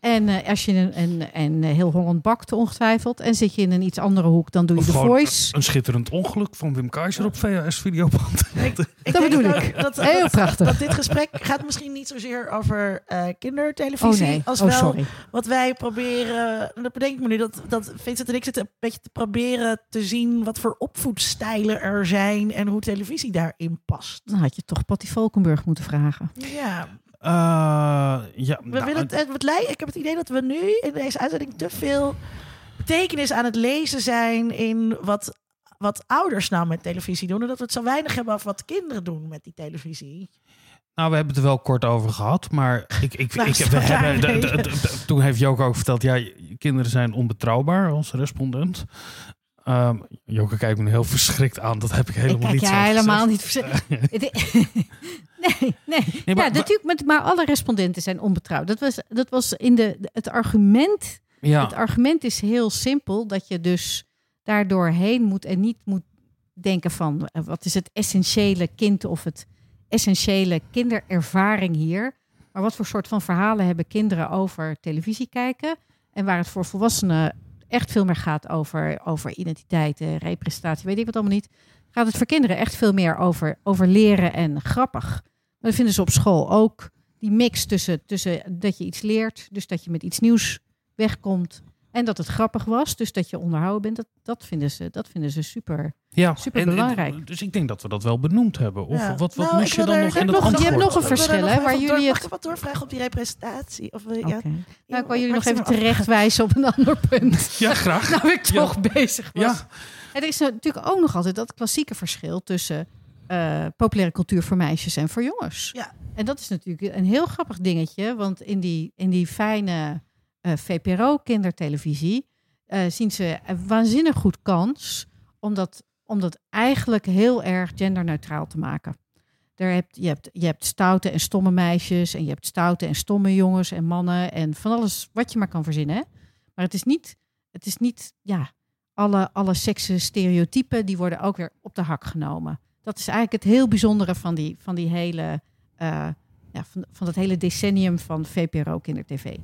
En eh, als je een, een, een heel Holland bakt, ongetwijfeld. En zit je in een iets andere hoek, dan doe je Of de Voice. Een schitterend ongeluk van Wim Keizer op VHS-videoband. Ik Dat bedoel ik. Dat, Heel dat- prachtig. Dat dit gesprek gaat misschien niet zozeer over eh, kindertelevisie. Oh nee, Als oh wel sorry. wat wij proberen. en Dat bedenk ik me nu. Dat, dat Vincent en ik zitten een beetje te proberen te zien wat voor opvoedstijlen er zijn. En hoe televisie daarin past. Dan had je toch Patty Valkenburg moeten vragen. Ja, Eh, ja, we nou, willen het, het lijkt- ik heb het idee dat we nu in deze uitzending te veel betekenis aan het lezen zijn in wat, wat ouders nou met televisie doen. En dat we het zo weinig hebben over wat kinderen doen met die televisie. Nou, we hebben het er wel kort over gehad, maar ik, ik, Waar ik, we hebben, toen heeft Joke ook verteld, ja, kinderen zijn onbetrouwbaar als respondent. Ehm Joke kijkt me heel verschrikt aan, dat heb ik helemaal ik kijk niet zo helemaal niet. verze- nee, nee. Nee, maar- ja, natuurlijk, met, maar alle respondenten zijn onbetrouwd. Dat was, dat was in de, het argument Ja, Het argument is heel simpel, dat je dus daardoor heen moet en niet moet denken van eh, wat is het essentiële kind of het essentiële kinderervaring hier. Maar wat voor soort van verhalen hebben kinderen over televisie kijken en waar het voor volwassenen echt veel meer gaat over, over identiteit, representatie, weet ik wat allemaal niet. Gaat het voor kinderen echt veel meer over, over leren en grappig. Maar dat vinden ze op school ook. Die mix tussen, tussen dat je iets leert, dus dat je met iets nieuws wegkomt. En dat het grappig was, dus dat je onderhouden bent. Dat, dat, vinden, ze, dat vinden ze super. ja. superbelangrijk. En- en- dus ik denk dat we dat wel benoemd hebben. Of Ja. wat, wat Nou, ik je dan er- nog in dat nog- je hebt antwoord? nog een er verschil, hè, even waar jullie Mag het- ik wat doorvragen op die representatie? Of, ja, Nou, ik wil jullie nog even er- terecht wijzen op een ander punt. Ja, graag. Nou, ik Ja. toch bezig was. Ja, En er is natuurlijk ook nog altijd dat klassieke verschil tussen eh, populaire cultuur voor meisjes en voor jongens. Ja. En dat is natuurlijk een heel grappig dingetje, want in die, in die fijne eh, VPRO-kindertelevisie eh, zien ze een waanzinnig goed kans om dat, om dat eigenlijk heel erg genderneutraal te maken. Daar je, hebt, je hebt stoute en stomme meisjes en je hebt stoute en stomme jongens en mannen en van alles wat je maar kan verzinnen. hè. Maar het is niet, het is niet ja, alle, alle seksen stereotypen, die worden ook weer op de hak genomen. Dat is eigenlijk het heel bijzondere van die, van die hele, eh, ja, van, van dat hele decennium van VPRO kindertv.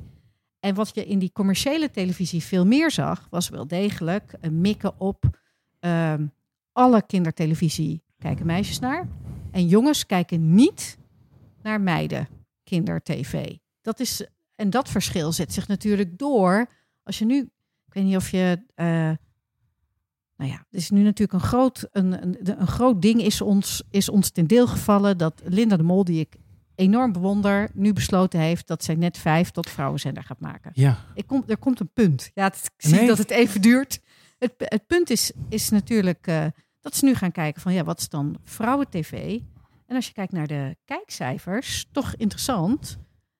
En wat je in die commerciële televisie veel meer zag, was wel degelijk een mikken op ehm, alle kindertelevisie kijken meisjes naar. En jongens kijken niet naar meiden kindertv. Dat is, en dat verschil zet zich natuurlijk door. Als je nu, ik weet niet of je, eh, nou ja, het is nu natuurlijk een groot, een, een, een groot ding is ons, is ons ten deel gevallen dat Linda de Mol, die ik enorm bewonder, nu besloten heeft dat zij net vijf tot vrouwenzender gaat maken. ja. Ik kom, er komt een punt. Ja, het, ik zie Nee. dat het even duurt. Het, het punt is, is natuurlijk eh, dat ze nu gaan kijken van ja, wat is dan vrouwen-tv? En als je kijkt naar de kijkcijfers, toch interessant.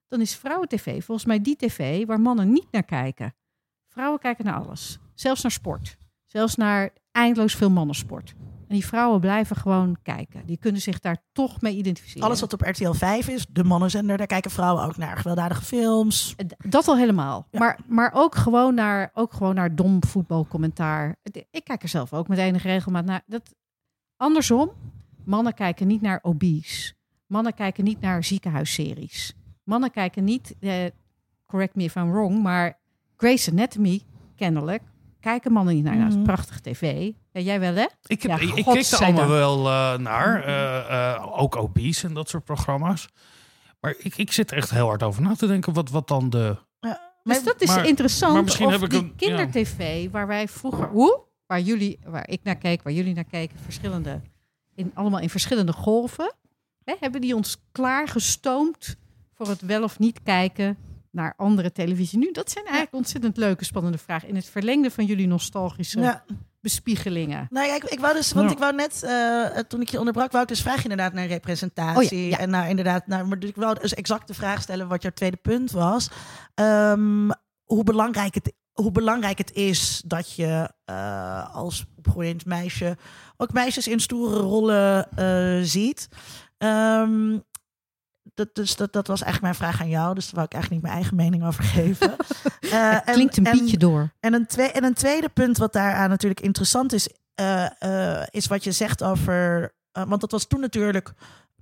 Dan is vrouwen-tv volgens mij die tv waar mannen niet naar kijken. Vrouwen kijken naar alles. Zelfs naar sport. Zelfs naar eindeloos veel mannensport. En die vrouwen blijven gewoon kijken. Die kunnen zich daar toch mee identificeren. Alles wat op RTL 5 is, de mannenzender, daar kijken vrouwen ook naar. Gewelddadige films. D- Dat al helemaal. Ja. Maar, maar ook, gewoon naar, ook gewoon naar dom voetbalcommentaar. Ik kijk er zelf ook met enige regelmaat naar. Dat, andersom, mannen kijken niet naar obese. Mannen kijken niet naar ziekenhuisseries. Mannen kijken niet, eh, correct me if I'm wrong, maar Grey's Anatomy, kennelijk, kijken mannen niet naar. Nou, dat is Mhm. prachtige tv. Ja, jij wel, hè? Ik, heb, Ja, ik, ik keek er allemaal wel eh, naar. eh, eh, ook obese en dat soort programma's. Maar ik, ik zit er echt heel hard over na te denken. Wat, wat dan de... Dus dat is maar- interessant. maar misschien of heb ik die een- ja. kindertv, waar wij vroeger... Hoe? Waar, jullie, waar ik naar keek, waar jullie naar keken, verschillende, in, allemaal in verschillende golven. Hè, hebben die ons klaargestoomd voor het wel of niet kijken naar andere televisie nu? Dat zijn eigenlijk ontzettend leuke, spannende vragen. In het verlengde van jullie nostalgische Ja. Bespiegelingen. Nou ja, ik, ik wou dus, want Ja. ik wou net, eh, toen ik je onderbrak, wou ik dus vraag inderdaad naar representatie. Oh ja, ja. En naar inderdaad, naar, maar dus ik wou dus exact de vraag stellen wat jouw tweede punt was. Ehm, hoe, belangrijk het, hoe belangrijk het is dat je eh, als opgroeiend meisje ook meisjes in stoere rollen eh, ziet. Ehm, dat, dus dat, dat was eigenlijk mijn vraag aan jou, dus daar wou ik eigenlijk niet mijn eigen mening over geven. Eh, Het en- klinkt een en- beetje door. en een, twee, en een tweede punt wat daaraan natuurlijk interessant is, eh, eh, is wat je zegt over. want dat was toen natuurlijk.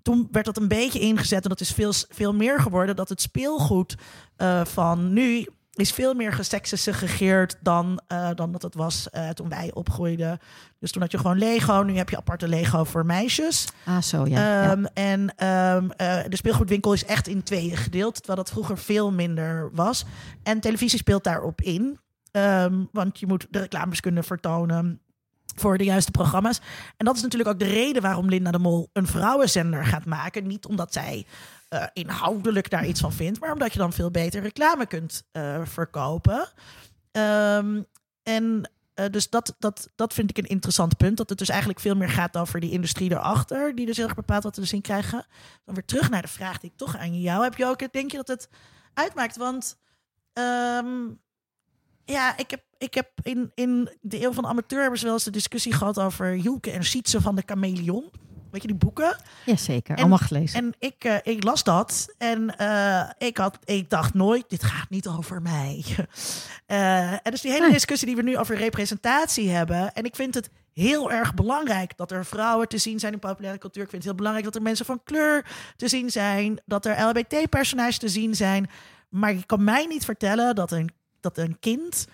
Toen werd dat een beetje ingezet en dat is veel, veel meer geworden. Dat het speelgoed van nu is veel meer gesegregeerd dan, eh, dan dat het was eh, toen wij opgroeiden. Dus toen had je gewoon Lego. Nu heb je aparte Lego voor meisjes. Ah, zo ja. ja. Ehm, En ehm, eh, de speelgoedwinkel is echt in tweeën gedeeld, terwijl dat vroeger veel minder was. En televisie speelt daarop in, Ehm, want je moet de reclames kunnen vertonen voor de juiste programma's. En dat is natuurlijk ook de reden waarom Linda de Mol een vrouwenzender gaat maken. Niet omdat zij eh, inhoudelijk daar iets van vindt, maar omdat je dan veel beter reclame kunt eh, verkopen. Ehm, en eh, dus dat, dat, dat vind ik een interessant punt. Dat het dus eigenlijk veel meer gaat over die industrie erachter. Die dus heel erg bepaalt wat we zien krijgen. Dan weer terug naar de vraag die ik toch aan jou heb. Joke, denk je dat het uitmaakt? Want ehm, ja, ik heb, ik heb in, in de eeuw van de amateur hebben ze wel eens de discussie gehad over Hielke en Sietse van de Chameleon. Weet je die boeken? Jazeker, en- allemaal gelezen. En ik, eh, ik las dat en eh, ik, had, ik dacht nooit, dit gaat niet over mij. Eh, en dus die hele Nee. discussie die we nu over representatie hebben. En ik vind het heel erg belangrijk dat er vrouwen te zien zijn in populaire cultuur. Ik vind het heel belangrijk dat er mensen van kleur te zien zijn. Dat er LHBT-personages te zien zijn. Maar je kan mij niet vertellen dat een, dat een kind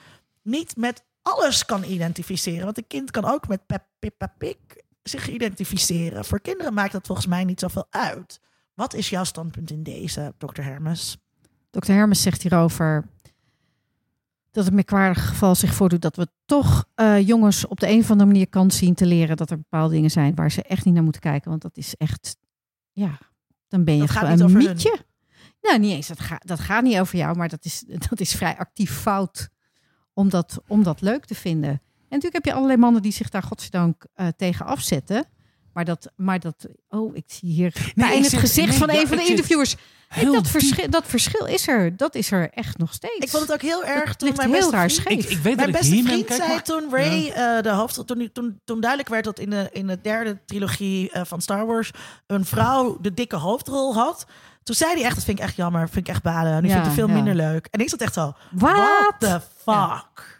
niet met alles kan identificeren. Want een kind kan ook met Pep, Pippa Pik zich identificeren. Voor kinderen maakt dat volgens mij niet zoveel uit. Wat is jouw standpunt in deze, dokter Hermes? Dr. Hermes zegt hierover dat het merkwaardig geval zich voordoet dat we toch eh, jongens op de een of andere manier kans zien te leren dat er bepaalde dingen zijn waar ze echt niet naar moeten kijken. Want dat is echt, ja, dan ben je Dat gewoon een hun. mietje. Nou, niet eens, dat, gaat dat gaat niet over jou, maar dat is, dat is vrij actief fout om dat, om dat leuk te vinden. En natuurlijk heb je allerlei mannen die zich daar godzijdank eh, tegen afzetten. Maar dat, maar dat, oh, ik zie hier ik in het zit- gezicht nee, van ja, een van de interviewers. Nee, dat, verschil, dat verschil is er. Dat is er echt nog steeds. Ik vond het ook heel erg toen mijn heel beste vriend- scheef. Ik, ik weet dat Mijn ik beste vriend kijk, zei maar- toen Ray, eh, de hoofd, toen, toen, toen duidelijk werd dat in de, in de derde trilogie eh, van Star Wars een vrouw de dikke hoofdrol had. Toen zei hij echt, dat vind ik echt jammer, vind ik echt balen. Nu Ja, vind ik het veel ja. minder leuk. En ik zat echt zo, Wat? what the fuck?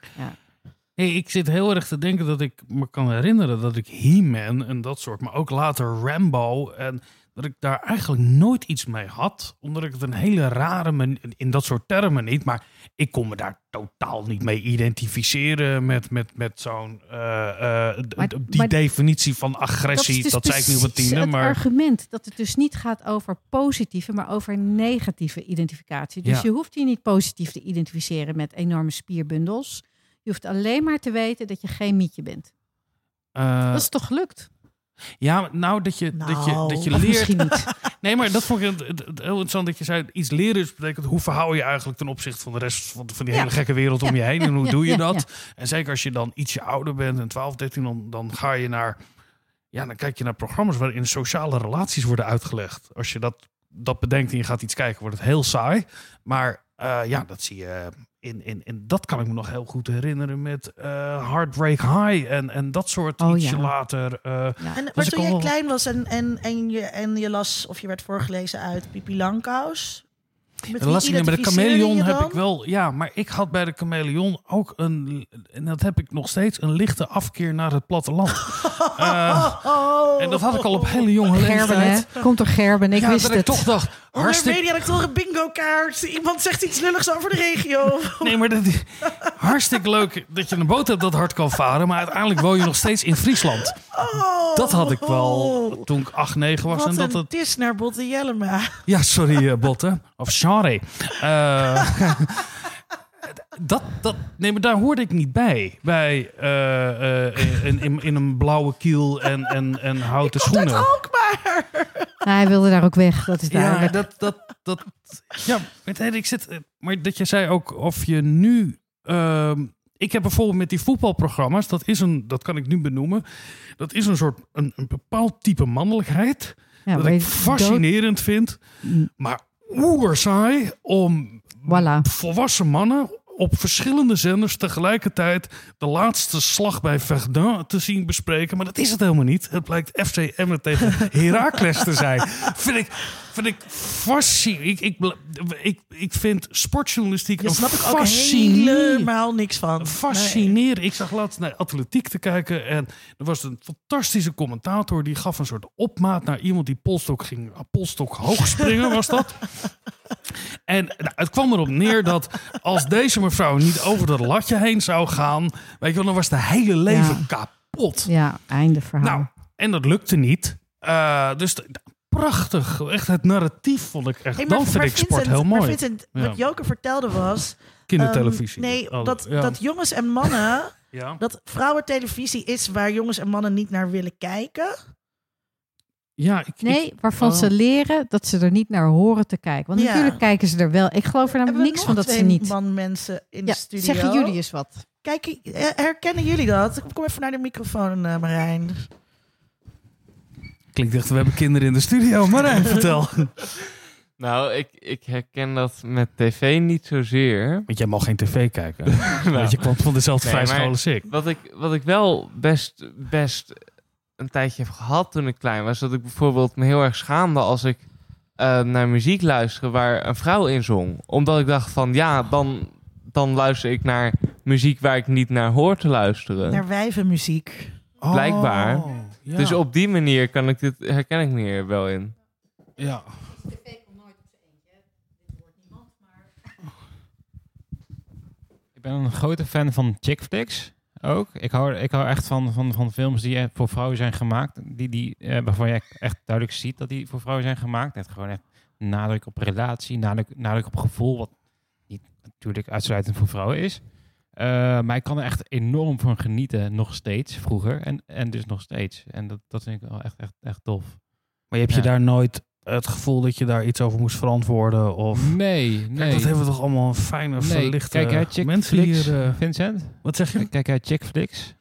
Ik zit heel erg te denken dat ik me kan herinneren dat ik He-Man en dat soort, maar ook later Rambo en dat ik daar eigenlijk nooit iets mee had, omdat ik het een hele rare man in dat soort termen niet, maar ik kon me daar totaal niet mee identificeren met, met, met zo'n eh, eh, Maar- die maar- definitie van agressie. is dus Dat, zei ik nu precies tiende, het maar argument dat het dus niet gaat over positieve, maar over negatieve identificatie. Dus Ja. je hoeft je niet positief te identificeren met enorme spierbundels. Je hoeft alleen maar te weten dat je geen mietje bent. eh, Dat is toch gelukt? ja, nou dat je, dat je, Nou, dat je leert. misschien niet. Nee, maar dat vond ik heel interessant dat je zei, iets leren is betekent hoe verhoud je eigenlijk ten opzichte van de rest van, van die Ja. hele gekke wereld om je heen en hoe doe je dat? En zeker als je dan ietsje ouder bent, en 12, 13, dan, dan ga je naar, ja, dan kijk je naar programma's waarin sociale relaties worden uitgelegd. Als je dat, dat bedenkt en je gaat iets kijken, wordt het heel saai. Maar eh, ja, dat zie je in, in, in, dat kan ik me nog heel goed herinneren met eh, Heartbreak High en, en dat soort Oh, ietsje ja. later. eh, Ja. En was maar ik toen jij al- klein was en, en, en, je, en je las of je werd voorgelezen uit Pipi Langkous. Met las ik niet, bij de chameleon heb ik wel, ja, maar ik had bij de chameleon ook een, en dat heb ik nog steeds, een lichte afkeer naar het platteland. Eh, Oh. en dat had ik al op hele jonge Gerben, leeftijd. hè? Komt door Gerben, ik ja, wist dat het. ik toch dacht, hartstikke, mediadoctoren bingo kaart. Iemand zegt iets lulligs over de regio. nee, maar dat, hartstikke leuk dat je een boot hebt dat hard kan varen, maar uiteindelijk woon je nog steeds in Friesland. Oh. Dat had ik wel toen ik 8, 9 was. Wat en dat een het, tis naar Botte Jellema. Ja, sorry, eh, Botte. Of sorry. dat, dat, nee, maar daar hoorde ik niet bij. Bij eh, eh, in, in, in een blauwe kiel en, en, en houten schoenen. Ook maar. Nou, hij wilde daar ook weg, dat is Ja, duidelijk. dat, dat, dat, ja, met hey, ik zit, maar dat je zei ook of je nu. ehm, ik heb bijvoorbeeld met die voetbalprogramma's, dat is een, dat kan ik nu benoemen. Dat is een soort een, een bepaald type mannelijkheid. Ja, dat ik fascinerend vind. dood- Maar oerzaai om Voilà. volwassen mannen op verschillende zenders tegelijkertijd de laatste slag bij Verdun te zien bespreken. Maar dat is het helemaal niet. Het blijkt FC Emmen tegen Heracles te zijn. Vind ik, vind ik fascinerend. Ik, ik, ik, ik vind sportjournalistiek Daar een snap ik ook fascinerend. helemaal niks van. Fascinerend. Ik zag laatst naar atletiek te kijken en er was een fantastische commentator die gaf een soort opmaat naar iemand die polstok ging, polstok hoog springen was dat. En nou, het kwam erop neer dat als deze mevrouw niet over dat latje heen zou gaan, weet je wel, dan was de hele leven kapot. Ja, einde verhaal. Nou, en dat lukte niet. Eh, dus prachtig. Echt het narratief vond ik echt. Hey, maar- dan vind ik sport Vincent, heel maar mooi. Vincent, Ja. wat Joke vertelde was... Kindertelevisie. ehm, nee, Alle- dat, ja. dat jongens en mannen... ja. dat vrouwentelevisie is waar jongens en mannen niet naar willen kijken. ja, ik, ik- nee, waarvan oh. ze leren dat ze er niet naar horen te kijken. Want Ja. natuurlijk kijken ze er wel. Ik geloof er namelijk niks van dat ze niet... man mensen in Ja, de studio. zeggen jullie eens wat. Kijk, herkennen jullie dat? Kom even naar de microfoon, eh, Marijn. Klinkt echt, we hebben kinderen in de studio. Marijn, vertel. Nou, ik, ik herken dat met tv niet zozeer. Want jij mag geen tv kijken. Nou, Want je kwam van dezelfde Nee, school als ik. wat, ik, wat ik wel best, best een tijdje heb gehad toen ik klein was, dat ik bijvoorbeeld me heel erg schaamde als ik eh, naar muziek luisterde waar een vrouw in zong. Omdat ik dacht van ja, dan, dan luister ik naar muziek waar ik niet naar hoor te luisteren. Naar wijvenmuziek. Blijkbaar. Oh, ja. Dus op die manier kan ik dit, herken ik me hier wel in. Ja. Ik ben een grote fan van chick flicks ook. Ik hou, ik hou echt van, van, van films die eh, voor vrouwen zijn gemaakt. Die, die, eh, waarvan je echt duidelijk ziet dat die voor vrouwen zijn gemaakt. Net gewoon echt nadruk op relatie, nadruk, nadruk op gevoel. Wat niet natuurlijk uitsluitend voor vrouwen is. Eh, maar ik kan er echt enorm van genieten, nog steeds, vroeger. En, en dus nog steeds. En dat, dat vind ik wel echt, echt, echt tof. Maar heb je Ja. daar nooit het gevoel dat je daar iets over moest verantwoorden? Of... Nee, Kijk, nee. dat hebben we toch allemaal een fijne, nee. verlichte Kijk, mensen hier. eh, Vincent? wat zeg je? Kijk, hè, chick flicks.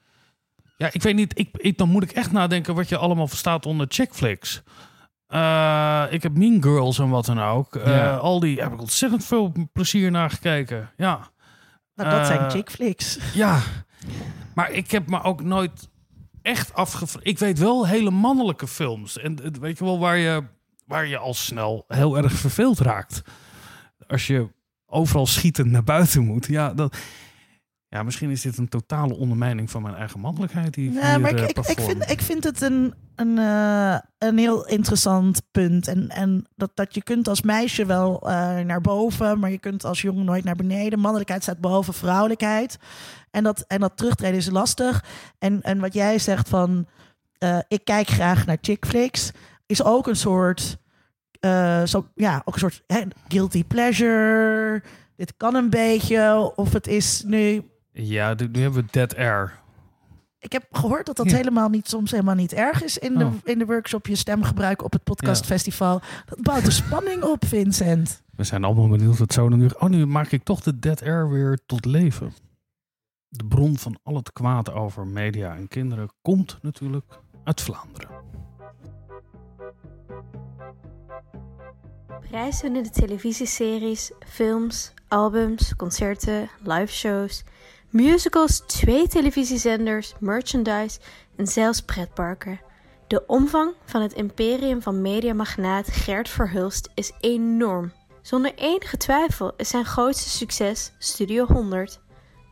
Ja, ik weet niet. Ik, ik, dan moet ik echt nadenken wat je allemaal verstaat onder chick flicks. Eh, ik heb Mean Girls en wat dan ook. Ja. Al die heb ik ontzettend veel plezier naar gekeken. Ja. Nou, dat zijn Eh, chick flicks. Ja, maar ik heb me ook nooit echt afgevraagd. Ik weet wel hele mannelijke films. En het- weet je wel, waar je, waar je al snel heel erg verveeld raakt. Als je overal schietend naar buiten moet. Ja, dat, ja misschien is dit een totale ondermijning van mijn eigen mannelijkheid. Die Nee, hier, maar ik, eh, ik, ik, vind, ik vind het een, een, eh, een heel interessant punt. En, en dat, dat je kunt als meisje wel eh, naar boven, maar je kunt als jongen nooit naar beneden. Mannelijkheid staat boven vrouwelijkheid. En dat, en dat terugtreden is lastig. En, en wat jij zegt van, ik kijk graag naar chick flicks, is ook een soort, zo, ja, ook een soort hè, guilty pleasure. Dit kan een beetje, of het is nu Ja, nu nu hebben we Dead Air. ik heb gehoord dat dat Ja. helemaal niet, soms helemaal niet erg is in, Oh. de, in de workshop je stem gebruiken op het podcastfestival. Dat bouwt de spanning op, Vincent. We zijn allemaal benieuwd wat zo dan nu... Oh, nu maak ik toch de dead air weer tot leven. De bron van al het kwaad over media en kinderen komt natuurlijk uit Vlaanderen. Prijswinnende televisieseries, films, albums, concerten, liveshows, musicals, twee televisiezenders, merchandise en zelfs pretparken. De omvang van het imperium van mediamagnaat Gert Verhulst is enorm. Zonder enige twijfel is zijn grootste succes Studio 100,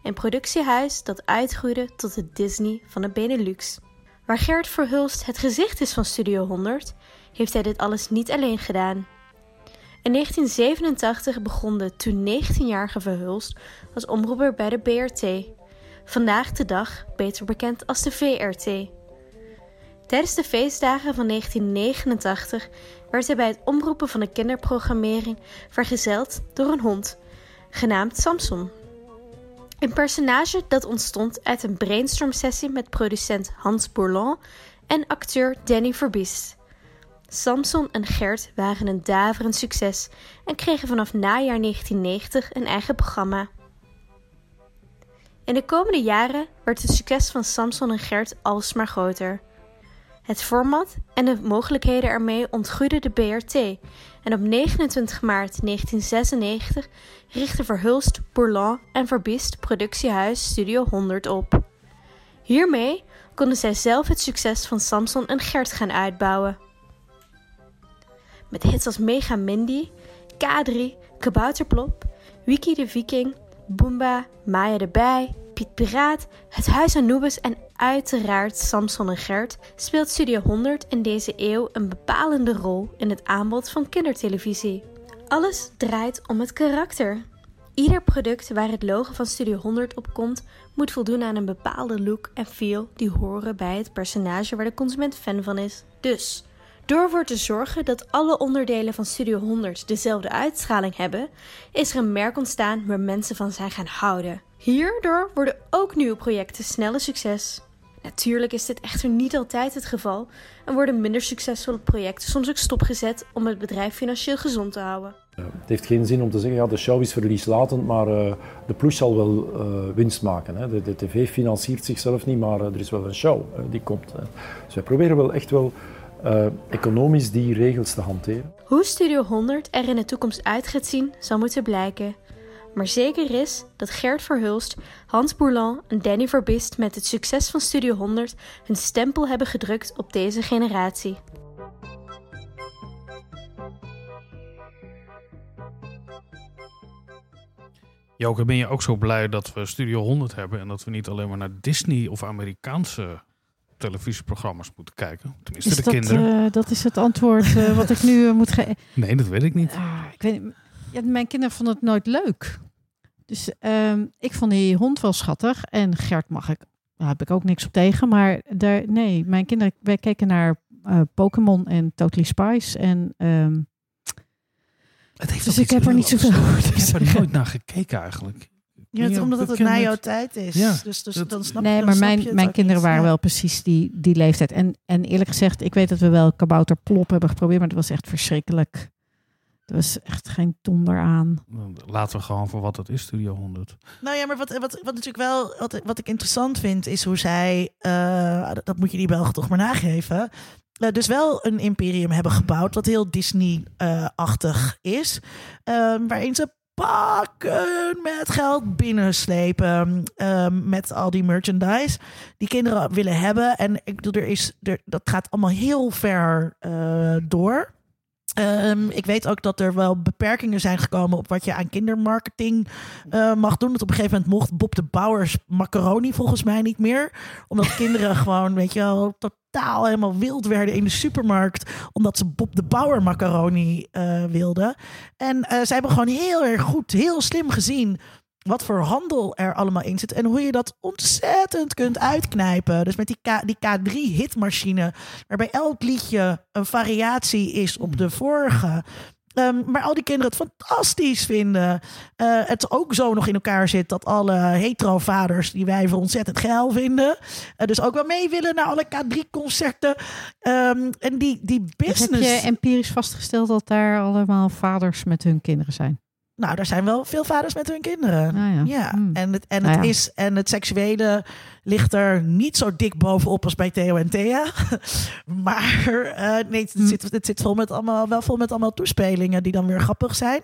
een productiehuis dat uitgroeide tot de Disney van de Benelux. Waar Gert Verhulst het gezicht is van Studio 100, heeft hij dit alles niet alleen gedaan. In 1987 begon de toen 19-jarige Verhulst als omroeper bij de BRT. Vandaag de dag beter bekend als de VRT. Tijdens de feestdagen van 1989 werd hij bij het omroepen van de kinderprogrammering vergezeld door een hond, genaamd Samson. Een personage dat ontstond uit een brainstorm-sessie met producent Hans Bourlon en acteur Danny Verbiest. Samson en Gert waren een daverend succes en kregen vanaf najaar 1990 een eigen programma. In de komende jaren werd het succes van Samson en Gert alsmaar groter. Het format en de mogelijkheden ermee ontgroeide de BRT en op 29 maart 1996 richtte Verhulst, Bourlon en Verbiest productiehuis Studio 100 op. Hiermee konden zij zelf het succes van Samson en Gert gaan uitbouwen. Met hits als Mega Mindy, K3, Kabouterplop, Wiki de Viking, Boomba, Maya de Bij, Piet Piraat, Het Huis Anubis en uiteraard Samson en Gert speelt Studio 100 in deze eeuw een bepalende rol in het aanbod van kindertelevisie. Alles draait om het karakter. Ieder product waar het logo van Studio 100 op komt, moet voldoen aan een bepaalde look en feel die horen bij het personage waar de consument fan van is. Dus, door ervoor te zorgen dat alle onderdelen van Studio 100 dezelfde uitstraling hebben, is er een merk ontstaan waar mensen van zijn gaan houden. Hierdoor worden ook nieuwe projecten snel een succes. Natuurlijk is dit echter niet altijd het geval en worden minder succesvolle projecten soms ook stopgezet om het bedrijf financieel gezond te houden. Het heeft geen zin om te zeggen, ja, de show is verlieslatend, maar eh, de plus zal wel eh, winst maken. De, tv financiert zichzelf niet, maar eh, er is wel een show die komt. Dus wij proberen wel echt wel eh, economisch die regels te hanteren. Hoe Studio 100 er in de toekomst uit gaat zien, zal moeten blijken. Maar zeker is dat Gert Verhulst, Hans Bourlan en Danny Verbist met het succes van Studio 100 hun stempel hebben gedrukt op deze generatie. Joke, ben je ook zo blij dat we Studio 100 hebben en dat we niet alleen maar naar Disney of Amerikaanse televisieprogramma's moeten kijken? Tenminste, Is de dat, kinderen. eh, dat is het antwoord eh, wat ik nu eh, moet geven. Nee, dat weet ik niet. Ah, ik weet, ja, mijn kinderen vonden het nooit leuk. Dus ehm, ik vond die hond wel schattig. En Gert mag ik. Daar heb ik ook niks op tegen. Maar daar, nee, mijn kinderen, wij keken naar Pokémon en Totally Spice. En ehm, Het heeft Dus ik heb er niet zoveel over Ik heb er nooit naar gekeken eigenlijk. Ja, het, Ja, omdat dat het ken na jouw tijd is. Ja, dus, dus dat- dan snap je nee, maar mijn, het mijn kinderen niet. waren wel precies die, die leeftijd. En, en eerlijk gezegd, ik weet dat we wel kabouter plop hebben geprobeerd. Maar dat was echt verschrikkelijk. Er was echt geen donder aan. Laten we gewoon voor wat het is, Studio 100. Nou ja, maar wat, wat, wat natuurlijk wel, wat, wat ik interessant vind, is hoe zij, eh, dat, dat moet je die Belgen toch maar nageven, eh, dus wel een imperium hebben gebouwd wat heel Disney-achtig is, ehm, waarin ze pakken met geld binnenslepen ehm, met al die merchandise die kinderen willen hebben. En ik bedoel, er is, er, dat gaat allemaal heel ver eh, door. Ehm, ik weet ook dat er wel beperkingen zijn gekomen op wat je aan kindermarketing eh, mag doen. Dat op een gegeven moment mocht Bob de Bouwers macaroni volgens mij niet meer. Omdat kinderen gewoon, weet je wel, totaal helemaal wild werden in de supermarkt. Omdat ze Bob de Bouwer macaroni eh, wilden. En eh, zij hebben gewoon heel erg goed, heel slim gezien wat voor handel er allemaal in zit. En hoe je dat ontzettend kunt uitknijpen. Dus met die, K, die K3-hitmachine, waarbij elk liedje een variatie is op de vorige. Ehm, maar al die kinderen het fantastisch vinden. Eh, het ook zo nog in elkaar zit dat alle hetero-vaders die wij voor ontzettend geil vinden. eh, dus ook wel mee willen naar alle K3-concerten. Ehm, en die, die Dus heb business. je empirisch vastgesteld dat daar allemaal vaders met hun kinderen zijn? Nou, er zijn wel veel vaders met hun kinderen. Ah, ja. Ja, Hmm. en het, en, Nou het ja. is, en het seksuele ligt er niet zo dik bovenop als bij Theo en Thea. maar eh, nee, het, Hmm. zit, het zit vol met allemaal, wel vol met allemaal toespelingen die dan weer grappig zijn.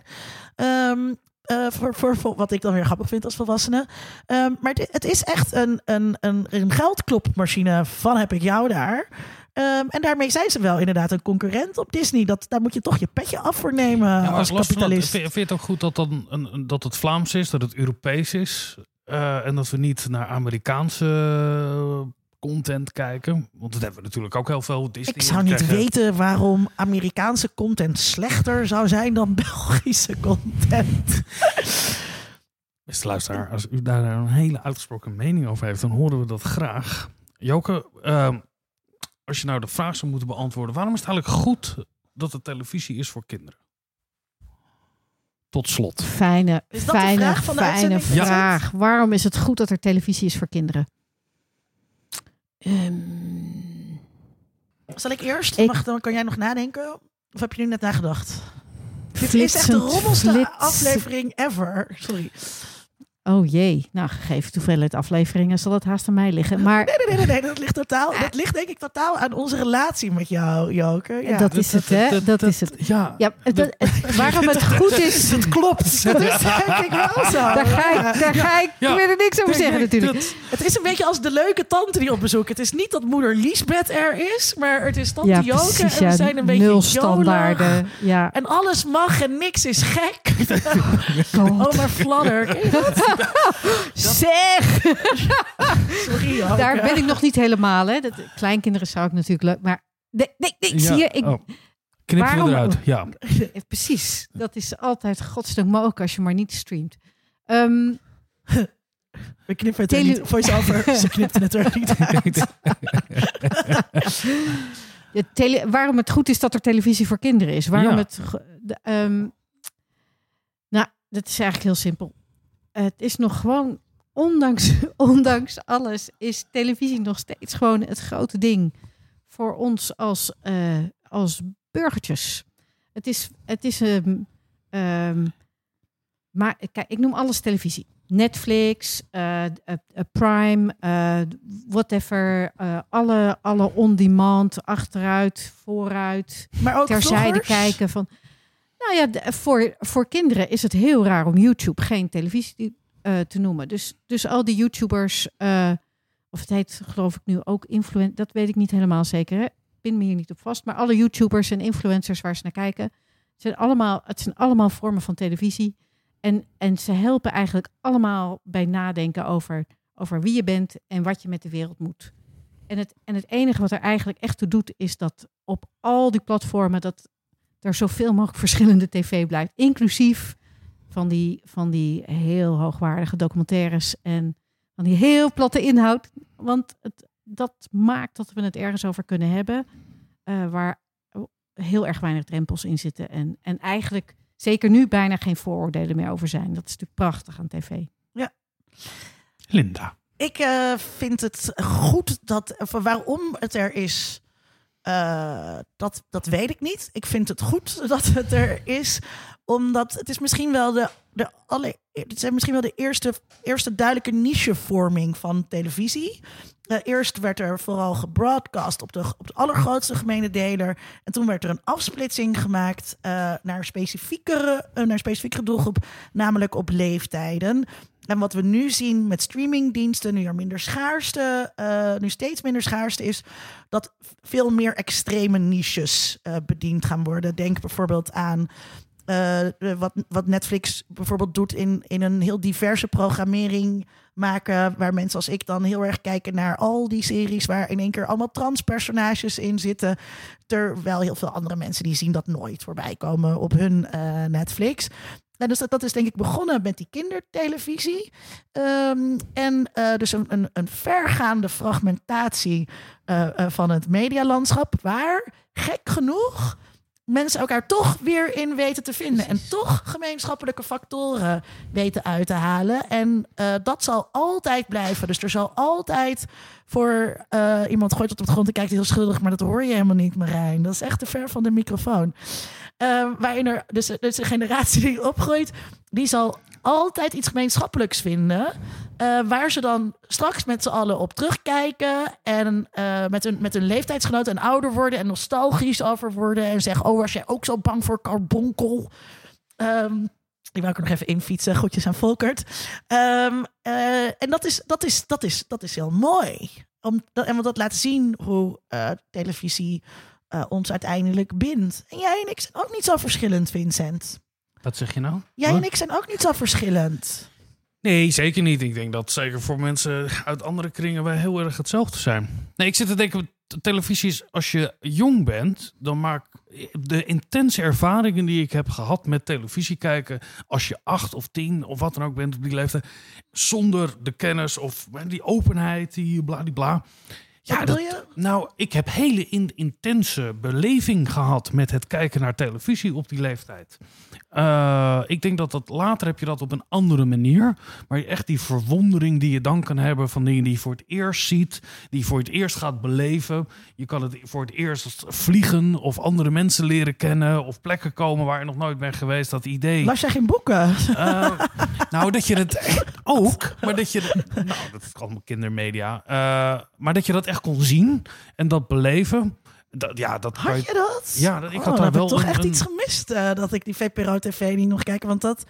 Ehm, eh, voor, voor, voor wat ik dan weer grappig vind als volwassene. Ehm, maar het, het is echt een, een, een, een geldklopmachine van heb ik jou daar. Ehm, en daarmee zijn ze wel inderdaad een concurrent op Disney. Dat, daar moet je toch je petje af voor nemen Ja, als van kapitalist. vind, je het ook goed dat, dan een, dat het Vlaams is, dat het Europees is? eh, en dat we niet naar Amerikaanse eh, content kijken? Want dat hebben we natuurlijk ook heel veel. Disney Ik zou niet weten waarom Amerikaanse content slechter zou zijn dan Belgische content. Beste luisteraar, als u daar een hele uitgesproken mening over heeft, dan horen we dat graag. Joke, ehm, als je nou de vraag zou moeten beantwoorden, waarom is het eigenlijk goed dat de televisie is voor kinderen? Tot slot. Fijne, Is dat de fijne, vraag van de fijne? Ja. vraag. Waarom is het goed dat er televisie is voor kinderen? Ehm, Zal ik eerst? Ik- Mag, dan kan jij nog nadenken? Of heb je nu net nagedacht? Dit is echt de rommelste aflevering ever. Sorry. Oh jee, nou gegeven de hoeveelheid afleveringen zal het haast aan mij liggen. Maar Nee, nee, nee, nee, nee, dat ligt totaal. Dat ligt denk ik totaal aan onze relatie met jou, Joke. Ja. dat is het, hè? Dat is het. Ja, Ja, het, het- het- waarom het goed is, Dat klopt. Dat is denk ik wel zo. daar ga ik, daar ga ik, Ja. ik wil er niks over zeggen natuurlijk. dat- Het is een beetje als de leuke tante die op bezoek. Het is niet dat moeder Liesbeth er is, maar het is tante Ja, Joke. precies. en we zijn een beetje nul standaarden. Ja. En alles mag en niks is gek. Oh, maar fladder. Je? Zeg! Sorry. Daar ben ik nog niet helemaal. Hè. Dat, kleinkinderen zou ik natuurlijk leuk. Maar nee, nee, nee zie je, ik, oh. Waarom- we eruit. Ja. Precies. Dat is altijd godsdank mogelijk als je maar niet streamt. Ehm, We knippen het er niet. Voice-over. Ze knipten het er niet uit. de tele- waarom het goed is dat er televisie voor kinderen is. Waarom Ja. het. ehm, nou, dat is eigenlijk heel simpel. Het is nog gewoon, ondanks, ondanks alles, is televisie nog steeds gewoon het grote ding voor ons als, eh, als burgertjes. Het is, het is ehm, ehm, maar kijk, ik noem alles televisie. Netflix, eh, Prime, whatever. alle, alle on-demand, achteruit, vooruit, Maar ook terzijde vloggers. kijken. Van, nou ja, voor, voor kinderen is het heel raar om YouTube geen televisie eh, te noemen. Dus, dus al die YouTubers, eh, of het heet geloof ik nu ook influencer, dat weet ik niet helemaal zeker. Hè? Pin me hier niet op vast. Maar alle YouTubers en influencers waar ze naar kijken, zijn allemaal, het zijn allemaal vormen van televisie. En, en ze helpen eigenlijk allemaal bij nadenken over, over wie je bent en wat je met de wereld moet. En het, en het enige wat er eigenlijk echt toe doet, is dat op al die platformen dat er zoveel mogelijk verschillende tv blijft. Inclusief van die, van die heel hoogwaardige documentaires en van die heel platte inhoud. Want het, dat maakt dat we het ergens over kunnen hebben eh, waar heel erg weinig drempels in zitten. En, en eigenlijk zeker nu bijna geen vooroordelen meer over zijn. Dat is natuurlijk prachtig aan tv. Linda. Ik eh, vind het goed dat. of waarom het er is. Eh, dat, dat weet ik niet. Ik vind het goed dat het er is. Omdat het is misschien wel de. de alle, het misschien wel de eerste, eerste duidelijke nichevorming van televisie. Eh, eerst werd er vooral gebroadcast op de, op de allergrootste gemene deler. En toen werd er een afsplitsing gemaakt eh, naar, specifiekere, naar specifiekere doelgroep, namelijk op leeftijden. En wat we nu zien met streamingdiensten, nu er minder schaarste, eh, nu steeds minder schaarste is, dat veel meer extreme niches eh, bediend gaan worden. Denk bijvoorbeeld aan eh, wat, wat Netflix bijvoorbeeld doet in, in een heel diverse programmering maken, waar mensen als ik dan heel erg kijken naar al die series waar in één keer allemaal transpersonages in zitten, terwijl heel veel andere mensen die zien dat nooit voorbij komen op hun Netflix. En dus dat, dat is denk ik begonnen met die kindertelevisie. Ehm, en eh, dus een, een, een vergaande fragmentatie eh, eh, van het medialandschap. Waar, gek genoeg, mensen elkaar toch weer in weten te vinden. En toch gemeenschappelijke factoren weten uit te halen. En dat zal altijd blijven. Dus er zal altijd voor iemand gooit op de grond en kijkt heel schuldig, maar dat hoor je helemaal niet, Marijn. Dat is echt te ver van de microfoon. Eh, waarin er dus, dus de generatie die opgroeit, die zal altijd iets gemeenschappelijks vinden. eh, waar ze dan straks met z'n allen op terugkijken. En eh, met, hun, met hun leeftijdsgenoten en ouder worden. En nostalgisch over worden. En zeggen: Oh, was jij ook zo bang voor carbonkel? Ehm, die wou er nog even in fietsen. Groetjes aan Volkert. Ehm, eh, en dat is, dat, is, dat, is, dat is heel mooi. Om, dat, en want dat laat zien hoe televisie eh, ons uiteindelijk bindt. En jij en ik zijn ook niet zo verschillend, Vincent. Wat zeg je nou? Jij Wat? en ik zijn ook niet zo verschillend. Nee, zeker niet. Ik denk dat zeker voor mensen uit andere kringen wij heel erg hetzelfde zijn. Nee, ik zit te denken, televisie is als je jong bent, dan maak de intense ervaringen die ik heb gehad met televisie kijken, als je acht of tien of wat dan ook bent op die leeftijd, zonder de kennis of die openheid, die bla die bla. Ja, dat, je? nou, ik heb hele in- intense beleving gehad met het kijken naar televisie op die leeftijd. Eh, ik denk dat dat later heb je dat op een andere manier. Maar echt die verwondering die je dan kan hebben van dingen die je voor het eerst ziet, die je voor het eerst gaat beleven. Je kan het voor het eerst vliegen of andere mensen leren kennen of plekken komen waar je nog nooit bent geweest. Dat idee. Las jij geen boeken? Eh, nou, dat je het ook, maar dat je. Nou, dat is allemaal kindermedia. Eh, maar dat je dat echt kon zien en dat beleven. Dat, ja, dat Had je dat? Ja, dat, ik Oh, had daar wel ik toch een- echt een- iets gemist eh, dat ik die VPRO TV niet nog kijken. Want dat,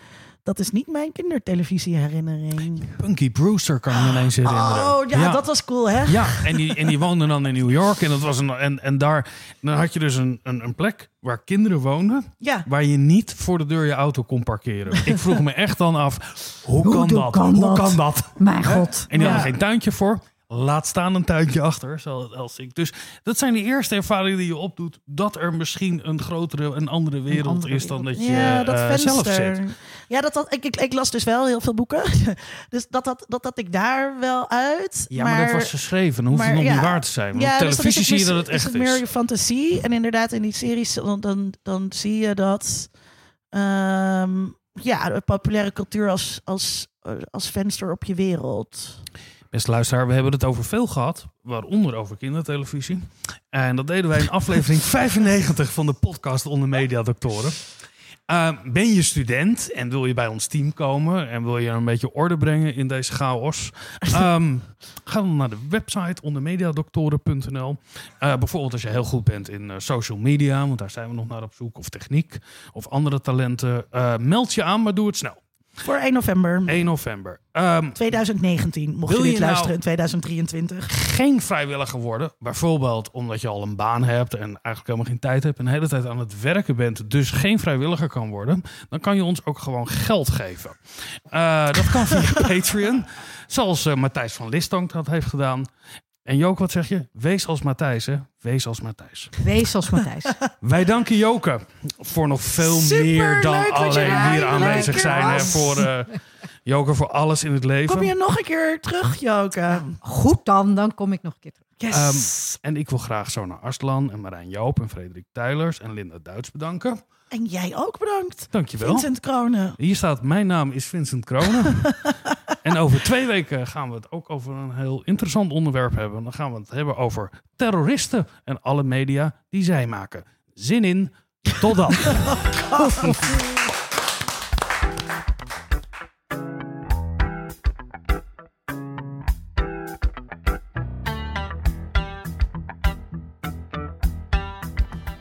dat is niet mijn kindertelevisieherinnering. Punky Brewster kan ik me ineens herinneren. Oh ja, dat was cool hè? Ja, en die, en die woonde dan in New York. En, dat was een, en, en daar dan had je dus een, een, een plek waar kinderen woonden. Ja. Waar je niet voor de deur je auto kon parkeren. Ik vroeg me echt dan af, hoe, Hoe kan, dat? kan hoe dat? kan dat? Mijn god. En die Ja. hadden geen tuintje voor. Laat staan een tuintje achter, zoals ik. Dus dat zijn de eerste ervaringen die je opdoet. Dat er misschien een grotere, een andere wereld andere is dan dat je ja, dat eh, zelf zit. Ja, dat, dat, ik, ik, ik las dus wel heel veel boeken. dus dat, dat, dat, dat ik daar wel uit. Ja, maar, dat was geschreven. Dan hoeft het nog ja. niet waar te zijn. Want Ja, op dus televisie zie je dat het echt is. het meer is. je fantasie. En inderdaad, in die series, dan, dan, dan zie je dat... ehm, ja, de populaire cultuur als, als, als venster op je wereld. Beste luisteraar, we hebben het over veel gehad. Waaronder over kindertelevisie. En dat deden wij in aflevering 95 van de podcast Onder Mediadoktoren. Uh, ben je student en wil je bij ons team komen en wil je een beetje orde brengen in deze chaos? Ehm, ga dan naar de website ondermediadoktoren.nl. Uh, bijvoorbeeld als je heel goed bent in uh, social media, want daar zijn we nog naar op zoek, of techniek of andere talenten. Meld je aan, maar doe het snel. Voor 1 november 1 november. Um, 2019, mocht wil je dit je nou- luisteren in 2023. geen vrijwilliger worden. Bijvoorbeeld omdat je al een baan hebt en eigenlijk helemaal geen tijd hebt en de hele tijd aan het werken bent, dus geen vrijwilliger kan worden. Dan kan je ons ook gewoon geld geven. Uh, dat kan via Patreon, zoals uh, Matthijs van Listonk dat heeft gedaan. En Joke, wat zeg je? Wees als Matthijs, hè? Wees als Matthijs. Wees als Matthijs. Wij danken Joke voor nog veel Super meer dan alleen er hier aanwezig zijn. Hè? Voor uh, Joke voor alles in het leven. Kom je nog een keer terug, Joke? Goed dan, dan kom ik nog een keer terug. Yes. Um, en ik wil graag Sona Arslan en Marijn Joop en Frederik Tuilers en Linda Duits bedanken. En jij ook bedankt. Dankjewel. Vincent Kronen. Hier staat, mijn naam is Vincent Kronen. en over twee weken gaan we het ook over een heel interessant onderwerp hebben. Dan gaan we het hebben over terroristen en alle media die zij maken. Zin in, tot dan.